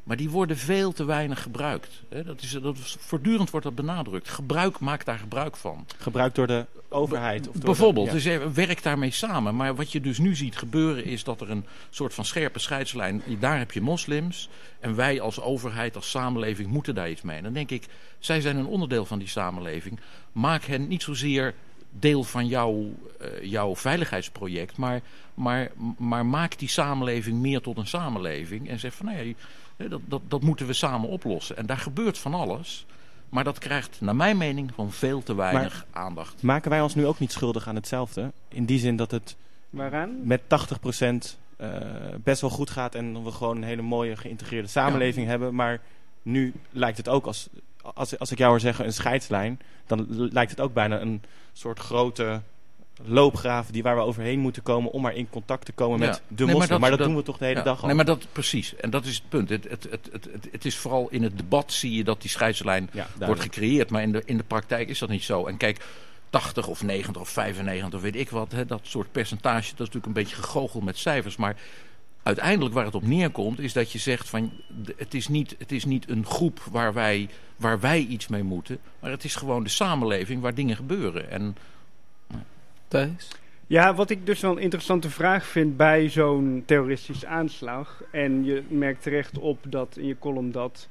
Maar die worden veel te weinig gebruikt. Dat is, dat is, voortdurend wordt dat benadrukt. Gebruik, maak daar gebruik van. Gebruikt door de overheid? Of door Bijvoorbeeld, de, ja. dus werk daarmee samen. Maar wat je dus nu ziet gebeuren is dat er een soort van scherpe scheidslijn... Daar heb je moslims en wij als overheid, als samenleving moeten daar iets mee. En dan denk ik, zij zijn een onderdeel van die samenleving. Maak hen niet zozeer deel van jouw, uh, jouw veiligheidsproject. Maar, maar, maar maak die samenleving meer tot een samenleving. En zeg van nee, dat, dat, dat moeten we samen oplossen. En daar gebeurt van alles. Maar dat krijgt, naar mijn mening, van veel te weinig maar aandacht. Maken wij ons nu ook niet schuldig aan hetzelfde? In die zin dat het Waaraan? met 80% uh, best wel goed gaat en we gewoon een hele mooie geïntegreerde samenleving ja. hebben. Maar nu lijkt het ook als, als, als ik jou hoor zeggen een scheidslijn, dan lijkt het ook bijna een soort grote loopgraven die waar we overheen moeten komen om maar in contact te komen ja. met de nee, moslim. Maar dat, maar dat, dat, doen we toch de hele ja. dag al. Nee, maar dat precies. En dat is het punt. Het, het, het, het, het, is vooral in het debat zie je dat die scheidslijn ja, wordt gecreëerd. Maar in de, in de praktijk is dat niet zo. En kijk, 80 of 90 of 95 of weet ik wat, hè, dat soort percentage, dat is natuurlijk een beetje gegoocheld met cijfers. Maar uiteindelijk waar het op neerkomt is dat je zegt van het is niet, het is niet een groep waar wij, waar wij iets mee moeten. Maar het is gewoon de samenleving waar dingen gebeuren. En Thijs? Ja, wat ik dus wel een interessante vraag vind bij zo'n terroristische aanslag. En je merkt terecht op dat in je column dat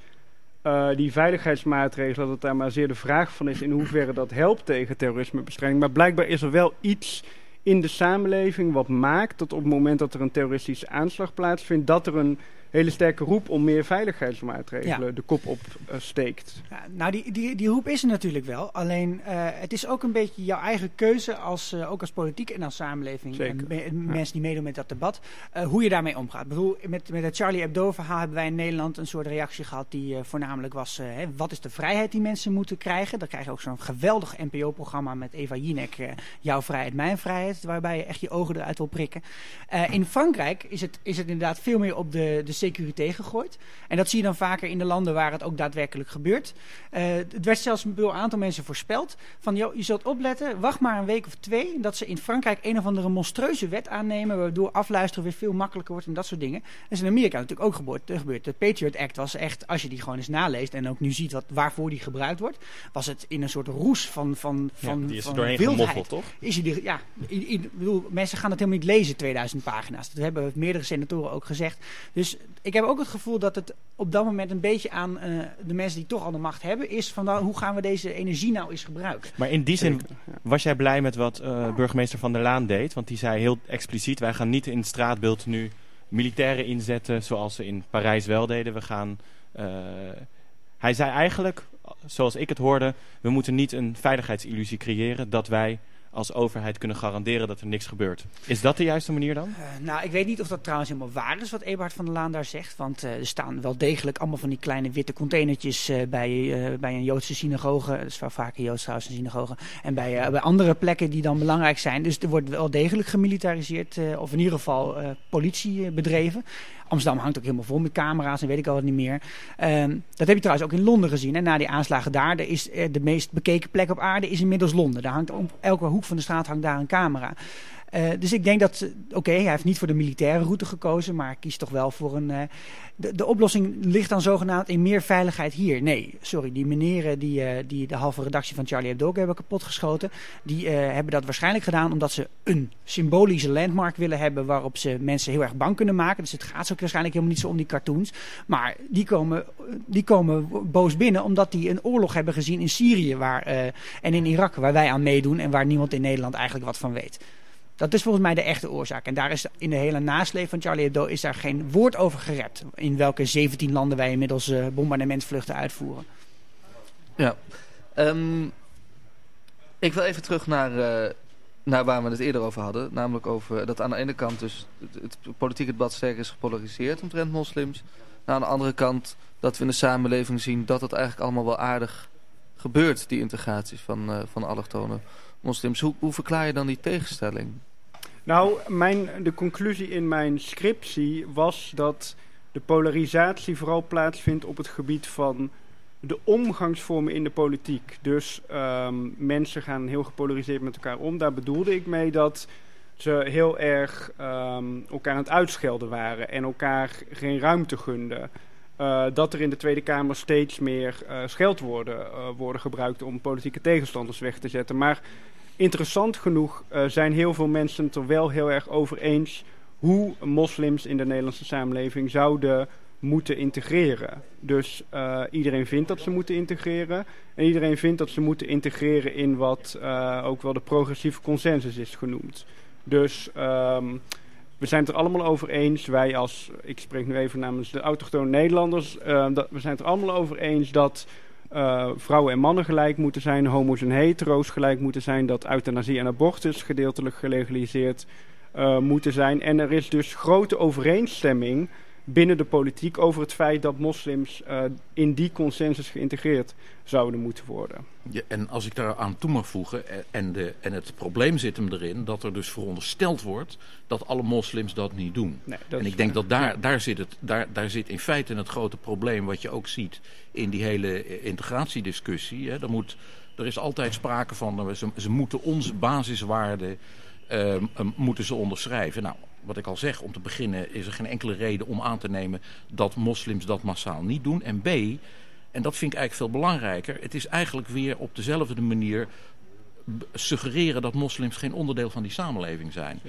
uh, die veiligheidsmaatregelen, dat daar maar zeer de vraag van is in hoeverre dat helpt tegen terrorismebestrijding. Maar blijkbaar is er wel iets in de samenleving wat maakt dat op het moment dat er een terroristische aanslag plaatsvindt, dat er een hele sterke roep om meer veiligheidsmaatregelen ja. de kop op uh, steekt. Ja, nou, die, die, die roep is er natuurlijk wel. Alleen uh, het is ook een beetje jouw eigen keuze, als, uh, ook als politiek en als samenleving. En me, ja. mensen die meedoen met dat debat. hoe je daarmee omgaat. Ik bedoel, met, met het Charlie Hebdo-verhaal hebben wij in Nederland een soort reactie gehad die voornamelijk was: hè, wat is de vrijheid die mensen moeten krijgen? Dan krijg je ook zo'n geweldig NPO-programma met Eva Jinek, Jouw Vrijheid, Mijn Vrijheid, waarbij je echt je ogen eruit wil prikken. in Frankrijk is het, is het inderdaad veel meer op de, de securité gegooid. En dat zie je dan vaker in de landen waar het ook daadwerkelijk gebeurt. Uh, het werd zelfs door een aantal mensen voorspeld. Van, joh, je zult opletten, wacht maar een week of twee... dat ze in Frankrijk een of andere monstrueuze wet aannemen... waardoor afluisteren weer veel makkelijker wordt en dat soort dingen. Dat is in Amerika natuurlijk ook gebeurd. gebeurd. De Patriot Act was echt, als je die gewoon eens naleest... en ook nu ziet wat, waarvoor die gebruikt wordt... was het in een soort roes van, van, van, ja, die is van doorheen wildheid. gemoffeld, toch? Is hij die, ja, ik, ik bedoel, mensen gaan het helemaal niet lezen, 2000 pagina's. Dat hebben meerdere senatoren ook gezegd. Dus ik heb ook het gevoel dat het op dat moment een beetje aan uh, de mensen die toch al de macht hebben... is van nou, hoe gaan we deze energie nou eens gebruiken. Maar in die zin was jij blij met wat uh, burgemeester Van der Laan deed? Want die zei heel expliciet, wij gaan niet in het straatbeeld nu militairen inzetten... zoals ze in Parijs wel deden. We gaan... Uh, hij zei eigenlijk, zoals ik het hoorde... we moeten niet een veiligheidsillusie creëren dat wij als overheid kunnen garanderen dat er niks gebeurt. Is dat de juiste manier dan? Uh, nou, ik weet niet of dat trouwens helemaal waar is wat Eberhard van der Laan daar zegt. Want uh, er staan wel degelijk allemaal van die kleine witte containertjes uh, bij, bij een Joodse synagoge. Dat is wel Joods trouwens een synagoge. En bij, bij andere plekken die dan belangrijk zijn. Dus er wordt wel degelijk gemilitariseerd. of in ieder geval politie bedreven. Amsterdam hangt ook helemaal vol met camera's en weet ik al wat niet meer. Um, dat heb je trouwens ook in Londen gezien. Hè. Na die aanslagen daar, is de meest bekeken plek op aarde is inmiddels Londen. Daar hangt op elke hoek van de straat hangt daar een camera. Uh, dus ik denk dat, oké, hij heeft niet voor de militaire route gekozen, maar kiest toch wel voor een. Uh, de, de, oplossing ligt dan zogenaamd in meer veiligheid hier. Nee, sorry, die meneren die, uh, die de halve redactie van Charlie Hebdo hebben kapotgeschoten, die hebben dat waarschijnlijk gedaan omdat ze een symbolische landmark willen hebben waarop ze mensen heel erg bang kunnen maken. Dus het gaat zo waarschijnlijk helemaal niet zo om die cartoons. Maar die komen, die komen boos binnen omdat die een oorlog hebben gezien in Syrië waar, en in Irak, waar wij aan meedoen en waar niemand in Nederland eigenlijk wat van weet. Dat is volgens mij de echte oorzaak. En daar is in de hele nasleep van Charlie Hebdo is daar geen woord over gerept. In welke 17 landen wij inmiddels uh, bombardementvluchten uitvoeren. Ja. Um, ik wil even terug naar, uh, naar waar we het eerder over hadden. Namelijk over dat aan de ene kant dus het, het politieke debat sterk is gepolariseerd omtrent moslims. Aan de andere kant dat we in de samenleving zien dat het eigenlijk allemaal wel aardig gebeurt, die integratie van, uh, van allochtone moslims. Hoe, hoe verklaar je dan die tegenstelling? Nou, mijn, de conclusie in mijn scriptie was dat de polarisatie vooral plaatsvindt op het gebied van de omgangsvormen in de politiek. Dus um, mensen gaan heel gepolariseerd met elkaar om. Daar bedoelde ik mee dat ze heel erg um, elkaar aan het uitschelden waren en elkaar geen ruimte gunden. Uh, dat er in de Tweede Kamer steeds meer uh, scheldwoorden uh, worden gebruikt om politieke tegenstanders weg te zetten. Maar interessant genoeg zijn heel veel mensen het er wel heel erg over eens hoe moslims in de Nederlandse samenleving zouden moeten integreren. Dus iedereen vindt dat ze moeten integreren. En iedereen vindt dat ze moeten integreren in wat ook wel de progressieve consensus is genoemd. Dus um, we zijn het er allemaal over eens, wij als, ik spreek nu even namens de autochtone Nederlanders, uh, dat, we zijn het er allemaal over eens dat uh, vrouwen en mannen gelijk moeten zijn, homo's en hetero's gelijk moeten zijn, dat euthanasie en abortus gedeeltelijk gelegaliseerd uh, moeten zijn. En er is dus grote overeenstemming binnen de politiek over het feit dat moslims uh, in die consensus geïntegreerd zouden moeten worden. Ja, en als ik daar aan toe mag voegen, en, de, en het probleem zit hem erin dat er dus verondersteld wordt dat alle moslims dat niet doen. Nee, dat en ik denk dat daar, daar, zit het, daar, daar zit in feite het grote probleem wat je ook ziet in die hele integratiediscussie. Hè. Er, moet, er is altijd sprake van, ze, ze moeten onze basiswaarden uh, moeten ze onderschrijven. Nou, wat ik al zeg, om te beginnen is er geen enkele reden om aan te nemen dat moslims dat massaal niet doen. En B, en dat vind ik eigenlijk veel belangrijker, het is eigenlijk weer op dezelfde manier suggereren dat moslims geen onderdeel van die samenleving zijn.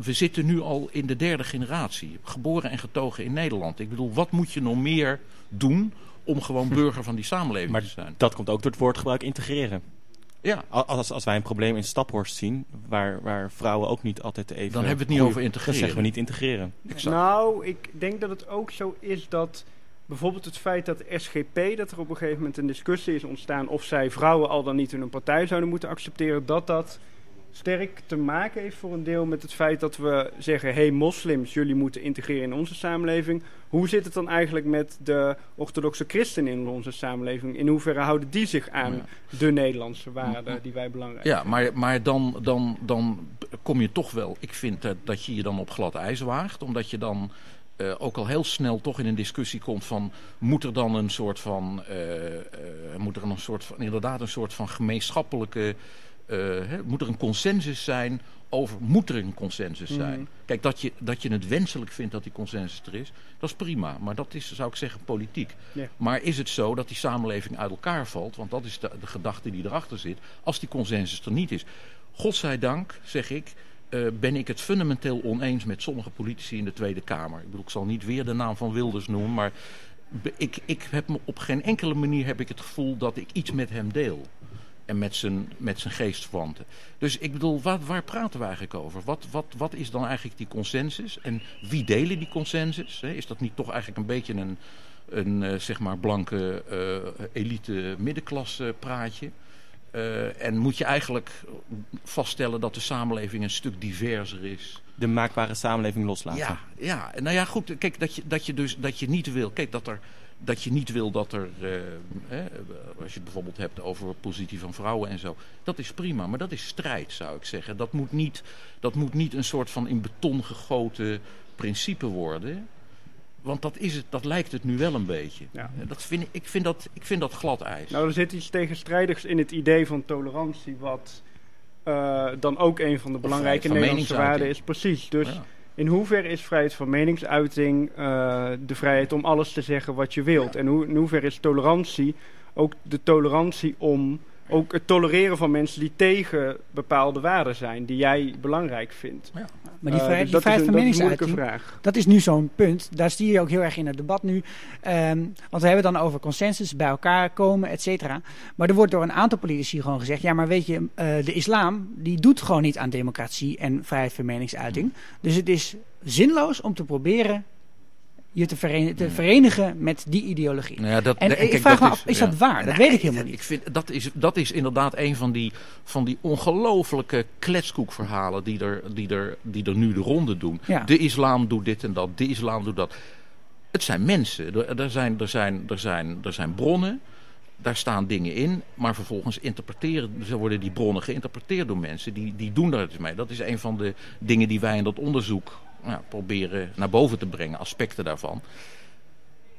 We zitten nu al in de derde generatie, geboren en getogen in Nederland. Ik bedoel, wat moet je nog meer doen om gewoon [laughs] burger van die samenleving maar te zijn? dat komt ook door het woordgebruik integreren. Ja. Als, als wij een probleem in Staphorst zien, waar, waar vrouwen ook niet altijd even... Dan hebben we het niet over integreren. Dan zeggen we niet integreren. Exact. Nou, ik denk dat het ook zo is dat bijvoorbeeld het feit dat de SGP, dat er op een gegeven moment een discussie is ontstaan of zij vrouwen al dan niet in een partij zouden moeten accepteren, dat dat sterk te maken heeft voor een deel met het feit dat we zeggen: hé, hey, moslims, jullie moeten integreren in onze samenleving. Hoe zit het dan eigenlijk met de orthodoxe christenen in onze samenleving? In hoeverre houden die zich aan ja. de Nederlandse waarden die wij belangrijk ja, vinden? Ja, maar, maar dan, dan, dan kom je toch wel. Ik vind dat, dat je je dan op glad ijs waagt, omdat je dan eh, ook al heel snel toch in een discussie komt van moet er dan een soort van eh, eh, moet er een soort van inderdaad een soort van gemeenschappelijke hè, moet er een consensus zijn over moet er een consensus zijn. Mhm. Kijk, dat je, dat je het wenselijk vindt dat die consensus er is, dat is prima. Maar dat is, zou ik zeggen, politiek. Maar is het zo dat die samenleving uit elkaar valt? Want dat is de, de gedachte die erachter zit. Als die consensus er niet is. Godzijdank, zeg ik, eh, ben ik het fundamenteel oneens met sommige politici in de Tweede Kamer. Ik bedoel, ik zal niet weer de naam van Wilders noemen, maar ik, ik heb me op geen enkele manier heb ik het gevoel dat ik iets met hem deel. En met zijn, met zijn geestverwanten. Dus ik bedoel, wat, waar praten we eigenlijk over? Wat, wat, wat is dan eigenlijk die consensus? En wie delen die consensus? Is dat niet toch eigenlijk een beetje een, een eh, zeg maar blanke eh, elite middenklasse praatje? Eh, en moet je eigenlijk vaststellen dat de samenleving een stuk diverser is? De maakbare samenleving loslaten. Ja, ja, nou ja, goed. Kijk, dat je, dat je dus dat je niet wil. Kijk, dat er. Dat je niet wil dat er, eh, als je het bijvoorbeeld hebt over positie van vrouwen en zo. Dat is prima, maar dat is strijd, zou ik zeggen. Dat moet niet, dat moet niet een soort van in beton gegoten principe worden. Want dat, is het, dat lijkt het nu wel een beetje. Ja. Eh, Dat vind, ik- vind dat, ik vind dat glad ijs. Nou, er zit iets tegenstrijdigs in het idee van tolerantie, wat eh, dan ook een van de belangrijke Nederlandse waarden is. Precies. Dus Ja. In hoeverre is vrijheid van meningsuiting eh, de vrijheid om alles te zeggen wat je wilt? En hoe, in hoeverre is tolerantie ook de tolerantie om ook het tolereren van mensen die tegen bepaalde waarden zijn, die jij belangrijk vindt? Maar die Eh, vrijheid, dus die van een, dat is een moeilijke meningsuiting, vraag. dat is nu zo'n punt. Daar zie je ook heel erg in het debat nu. Ehm, want we hebben het dan over consensus, bij elkaar komen, et cetera. Maar er wordt door een aantal politici gewoon gezegd... ja, maar weet je, eh, de islam die doet gewoon niet aan democratie en vrijheid van meningsuiting. Dus het is zinloos om te proberen je te, veren- te verenigen met die ideologie. Nou ja, dat, En kijk, ik vraag me af, is dat waar? Dat weet ik helemaal niet. Ik vind, dat, is, dat is inderdaad een van die, van die ongelofelijke kletskoekverhalen die er, die, er, die er nu de ronde doen. Ja. De islam doet dit en dat, de islam doet dat. Het zijn mensen. Er, er, zijn, er, zijn, er, zijn, er zijn bronnen. Daar staan dingen in, maar vervolgens interpreteren, worden die bronnen geïnterpreteerd door mensen die, die doen daar iets mee. Dat is een van de dingen die wij in dat onderzoek nou, proberen naar boven te brengen, aspecten daarvan.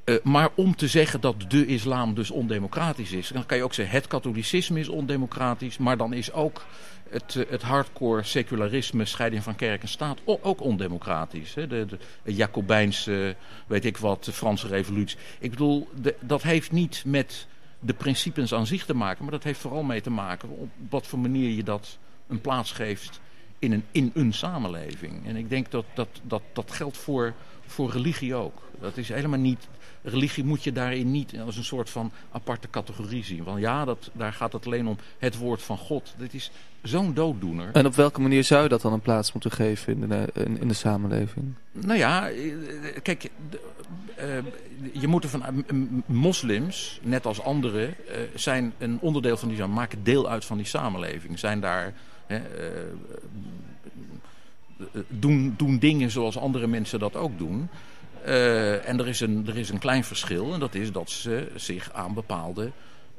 Eh, maar om te zeggen dat de islam dus ondemocratisch is, dan kan je ook zeggen het katholicisme is ondemocratisch, maar dan is ook het, eh, het hardcore secularisme, scheiding van kerk en staat, ook ondemocratisch. Hè? De, de, Jacobijnse, weet ik wat, de Franse revolutie. Ik bedoel, dat heeft niet met de principes aan zich te maken, maar dat heeft vooral mee te maken op wat voor manier je dat een plaats geeft in een, in een samenleving. En ik denk dat dat, dat, dat geldt voor, voor religie ook. Dat is helemaal niet. Religie moet je daarin niet als een soort van aparte categorie zien. Want ja, dat, daar gaat het alleen om het woord van God. Dit is zo'n dooddoener. En op welke manier zou je dat dan een plaats moeten geven in de, in, in de samenleving? Nou ja, eh, kijk, eh, je moet m- m- moslims, net als anderen, eh, zijn een onderdeel van die maken deel uit van die samenleving. Zijn daar, hè, eh, doen, doen dingen zoals andere mensen dat ook doen. Eh, en er is, een, er is een klein verschil en dat is dat ze zich aan bepaalde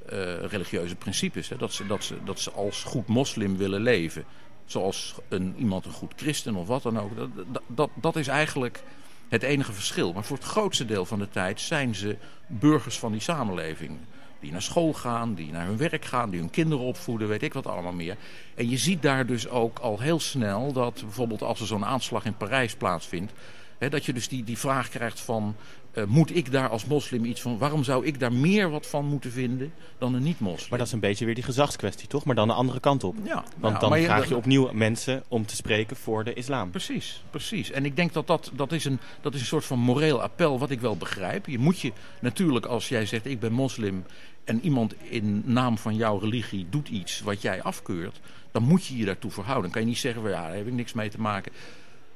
eh, religieuze principes, hè, dat, ze, dat, ze, dat ze als goed moslim willen leven. Zoals een, iemand een goed christen of wat dan ook. Dat, dat, dat is eigenlijk het enige verschil. Maar voor het grootste deel van de tijd zijn ze burgers van die samenleving. Die naar school gaan, die naar hun werk gaan, die hun kinderen opvoeden, weet ik wat allemaal meer. En je ziet daar dus ook al heel snel dat bijvoorbeeld als er zo'n aanslag in Parijs plaatsvindt, hè, dat je dus die, die vraag krijgt van, eh, moet ik daar als moslim iets van, waarom zou ik daar meer wat van moeten vinden dan een niet-moslim? Maar dat is een beetje weer die gezagskwestie, toch? Maar dan de andere kant op. Ja, Want ja, dan je- vraag je opnieuw mensen om te spreken voor de islam. Precies, precies. En ik denk dat dat, dat, is een, dat is een soort van moreel appel wat ik wel begrijp. Je moet je natuurlijk, als jij zegt ik ben moslim en iemand in naam van jouw religie doet iets wat jij afkeurt, dan moet je je daartoe verhouden. Dan kan je niet zeggen, van, ja, daar heb ik niks mee te maken.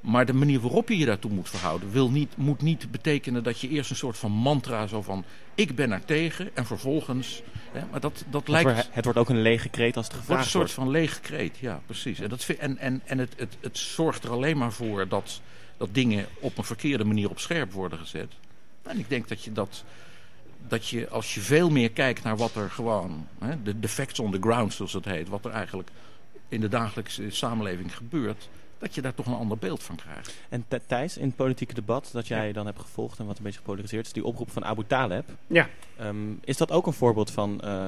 Maar de manier waarop je je daartoe moet verhouden, wil niet, moet niet betekenen dat je eerst een soort van mantra zo van ik ben er tegen en vervolgens. Hè, maar dat, dat Het lijkt. wordt, het wordt ook een lege kreet als het Het wordt gevraagd een soort wordt. van lege kreet, ja, precies. En, dat, en, en, en het, het, het zorgt er alleen maar voor dat, dat dingen op een verkeerde manier op scherp worden gezet. En ik denk dat je dat, dat je als je veel meer kijkt naar wat er gewoon, hè, de, de facts on the ground zoals het heet, wat er eigenlijk in de dagelijkse samenleving gebeurt, dat je daar toch een ander beeld van krijgt. En Th- Thijs, in het politieke debat dat jij dan hebt gevolgd en wat een beetje gepolariseerd is, die oproep van Abu Taleb. Ja. Ehm, is dat ook een voorbeeld van eh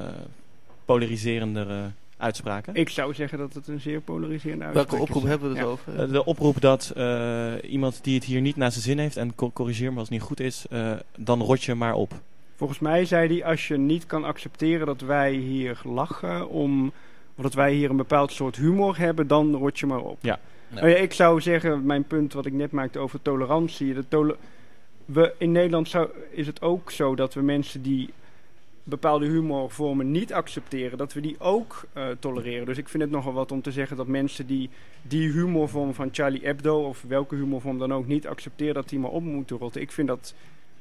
polariserendere uitspraken? Ik zou zeggen dat het een zeer polariserende Welke uitspraak oproep is. hebben we het Ja. over? Eh, de oproep dat eh, iemand die het hier niet naar zijn zin heeft, en co- corrigeer me als het niet goed is, eh, dan rot je maar op. Volgens mij zei hij, als je niet kan accepteren dat wij hier lachen om... of dat wij hier een bepaald soort humor hebben, dan rot je maar op. Ja. Ja. Nou ja, ik zou zeggen, mijn punt wat ik net maakte over tolerantie. De tole- we, in Nederland zou, is het ook zo dat we mensen die bepaalde humorvormen niet accepteren, dat we die ook eh, tolereren. Dus ik vind het nogal wat om te zeggen dat mensen die die humorvorm van Charlie Hebdo of welke humorvorm dan ook niet accepteren, dat die maar op moeten rotten. Ik vind dat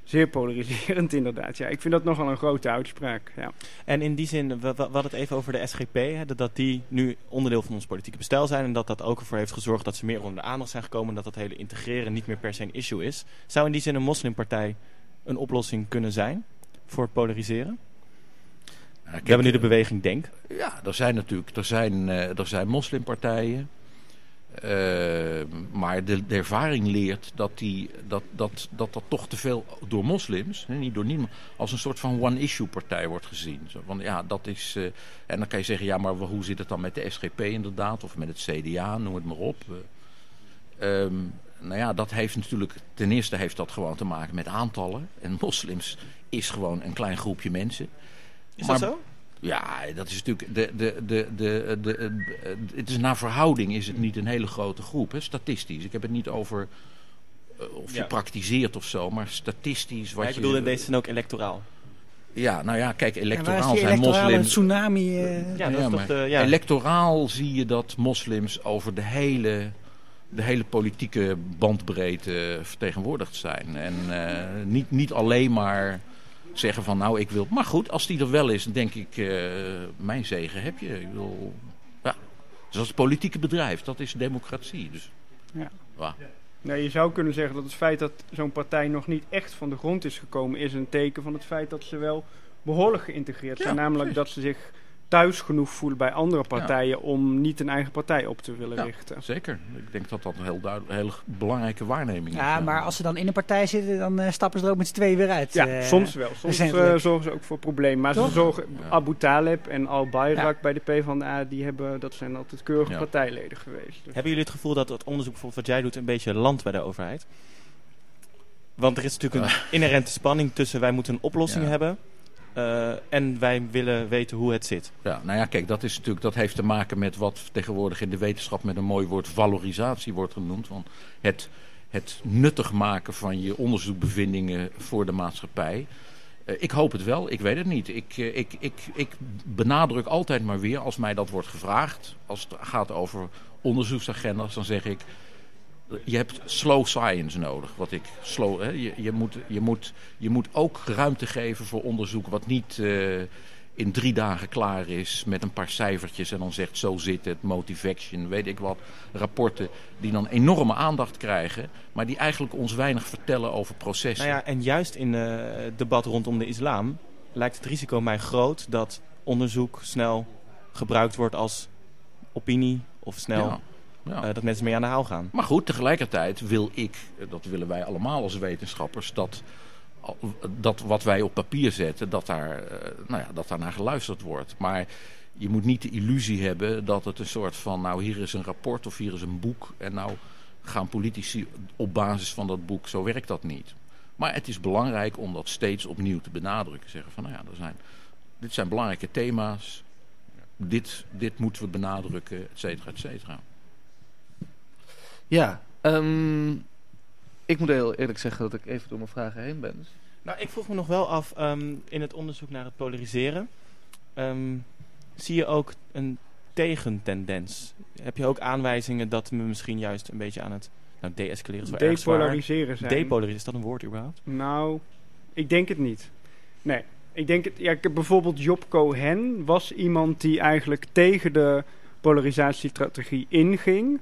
zeer polariserend inderdaad. Ja, ik vind dat nogal een grote uitspraak. Ja. En in die zin, we, hadden het even over de SGP, hè, dat, dat die nu onderdeel van ons politieke bestel zijn en dat dat ook ervoor heeft gezorgd dat ze meer onder de aandacht zijn gekomen en dat dat hele integreren niet meer per se een issue is. Zou in die zin een moslimpartij een oplossing kunnen zijn voor het polariseren? Kijk, We hebben nu de beweging Denk. Ja, er zijn natuurlijk er zijn, eh, er zijn moslimpartijen. Eh, maar de, de ervaring leert dat, die, dat, dat, dat dat toch te veel door moslims, hè, niet door niemand, als een soort van one-issue partij wordt gezien. Zo van, ja, dat is, eh, en dan kan je zeggen, ja, maar hoe zit het dan met de SGP inderdaad, of met het CDA, noem het maar op. Eh, ehm, nou ja, dat heeft natuurlijk, ten eerste heeft dat gewoon te maken met aantallen. En moslims is gewoon een klein groepje mensen. Is Maar- dat zo? Ja, dat is natuurlijk. De, de, de, de, de, de- het is naar verhouding is het niet een hele grote groep, hè, statistisch. Ik heb het niet over eh, of je Ja. praktiseert of zo, maar statistisch wat Ja, ik je. bedoel in deze zin ook electoraal. Ja, nou ja, kijk, En waar is electoraal die zijn moslims. tsunami? eh, Ja, dat is maar toch de, ja. Electoraal zie je dat moslims over de hele, de hele politieke bandbreedte vertegenwoordigd zijn. En eh, niet, niet alleen maar zeggen van nou ik wil... Maar goed, als die er wel is, dan denk ik, eh, mijn zegen heb je. Ik wil, ja. Dus als politieke bedrijf, dat is democratie. Dus, Ja. ja. Nou, je zou kunnen zeggen dat het feit dat zo'n partij nog niet echt van de grond is gekomen, is een teken van het feit dat ze wel behoorlijk geïntegreerd zijn. Ja, Namelijk dat ze zich thuis genoeg voelen bij andere partijen om niet een eigen partij op te willen Ja. richten. Zeker. Ik denk dat dat een heel, duidelijk, heel belangrijke waarneming is. Ja, maar als ze dan in een partij zitten, dan eh, stappen ze er ook met z'n tweeën weer uit. Ja, eh. soms wel. Soms eh, zorgen ze ook voor problemen. Maar Toch? ze zorgen, Ja. Abu Taleb en Al-Bayrak Ja. bij de PvdA, die hebben, dat zijn altijd keurige Ja. partijleden geweest. Dus- Hebben jullie het gevoel dat het onderzoek bijvoorbeeld wat jij doet een beetje landt bij de overheid? Want er is natuurlijk een inherente spanning tussen wij moeten een oplossing Ja. hebben eh, en wij willen weten hoe het zit. Ja, nou ja, kijk, dat, is natuurlijk, dat heeft te maken met wat tegenwoordig in de wetenschap met een mooi woord valorisatie wordt genoemd. Want het, het nuttig maken van je onderzoekbevindingen voor de maatschappij. Eh, ik hoop het wel, ik weet het niet. Ik, eh, ik, ik, ik benadruk altijd maar weer, als mij dat wordt gevraagd, als het gaat over onderzoeksagenda's, dan zeg ik, je hebt slow science nodig. Wat ik slow, hè, je, je, moet, je, moet, je moet ook ruimte geven voor onderzoek wat niet eh, in drie dagen klaar is met een paar cijfertjes en dan zegt zo zit het, motivation, weet ik wat. Rapporten die dan enorme aandacht krijgen, maar die eigenlijk ons weinig vertellen over processen. Nou ja, en juist in eh, het debat rondom de islam lijkt het risico mij groot dat onderzoek snel gebruikt wordt als opinie of snel Ja, ja. eh, dat mensen mee aan de haal gaan. Maar goed, tegelijkertijd wil ik, eh, dat willen wij allemaal als wetenschappers, dat, dat wat wij op papier zetten, dat daar, eh, nou ja, dat daar naar geluisterd wordt. Maar je moet niet de illusie hebben dat het een soort van, nou hier is een rapport of hier is een boek en nou gaan politici op basis van dat boek, zo werkt dat niet. Maar het is belangrijk om dat steeds opnieuw te benadrukken. Zeggen van, nou ja, er zijn, dit zijn belangrijke thema's, dit, dit moeten we benadrukken, et cetera, et cetera. Ja, ehm, ik moet heel eerlijk zeggen dat ik even door mijn vragen heen ben. Dus Nou, ik vroeg me nog wel af, ehm, in het onderzoek naar het polariseren, ehm, zie je ook een tegentendens? Heb je ook aanwijzingen dat we misschien juist een beetje aan het nou, de-escaleren is wel erg zwaar. Depolariseren zijn. Depolariseren, is dat een woord überhaupt? Nou, ik denk het niet. Nee, ik denk het. Ja, bijvoorbeeld Job Cohen was iemand die eigenlijk tegen de polarisatiestrategie inging.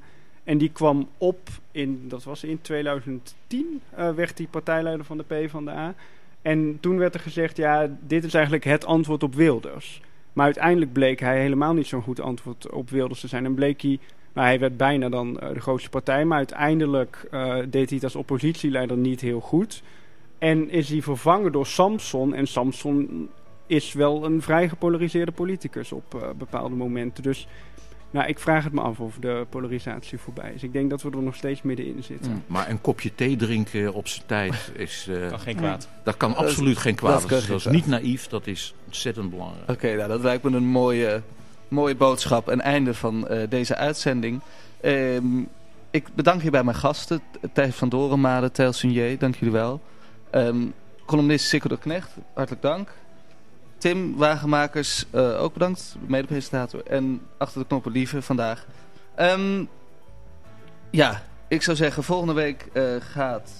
En die kwam op in, dat was in 2010, eh, werd hij partijleider van de PvdA. En toen werd er gezegd, ja, dit is eigenlijk het antwoord op Wilders. Maar uiteindelijk bleek hij helemaal niet zo'n goed antwoord op Wilders te zijn. En bleek hij Nou, hij werd bijna dan eh, de grootste partij, maar uiteindelijk eh, deed hij het als oppositieleider niet heel goed. En is hij vervangen door Samson. En Samson is wel een vrij gepolariseerde politicus op bepaalde momenten. Dus nou, ik vraag het me af of de polarisatie voorbij is. Ik denk dat we er nog steeds middenin zitten. Mm. Maar een kopje thee drinken op zijn tijd [laughs] is... eh, Kan geen kwaad. dat kan Dat absoluut geen dat kwaad. Dat, geen is niet naïef, dat is ontzettend belangrijk. Oké, nou, dat lijkt me een mooie, mooie boodschap en einde van eh, deze uitzending. Ehm, ik bedank hierbij mijn gasten. Thijs van Dorenmade, Tel Sunier, dank jullie wel. Ehm, columnist Sikko de Knecht, hartelijk dank. Tim Wagenmakers, eh, ook bedankt, medepresentator. En achter de knoppen Lieve vandaag. Ehm, ja, ik zou zeggen, volgende week eh, gaat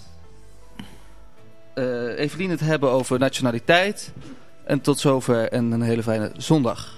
eh Evelien het hebben over nationaliteit. En tot zover en een hele fijne zondag.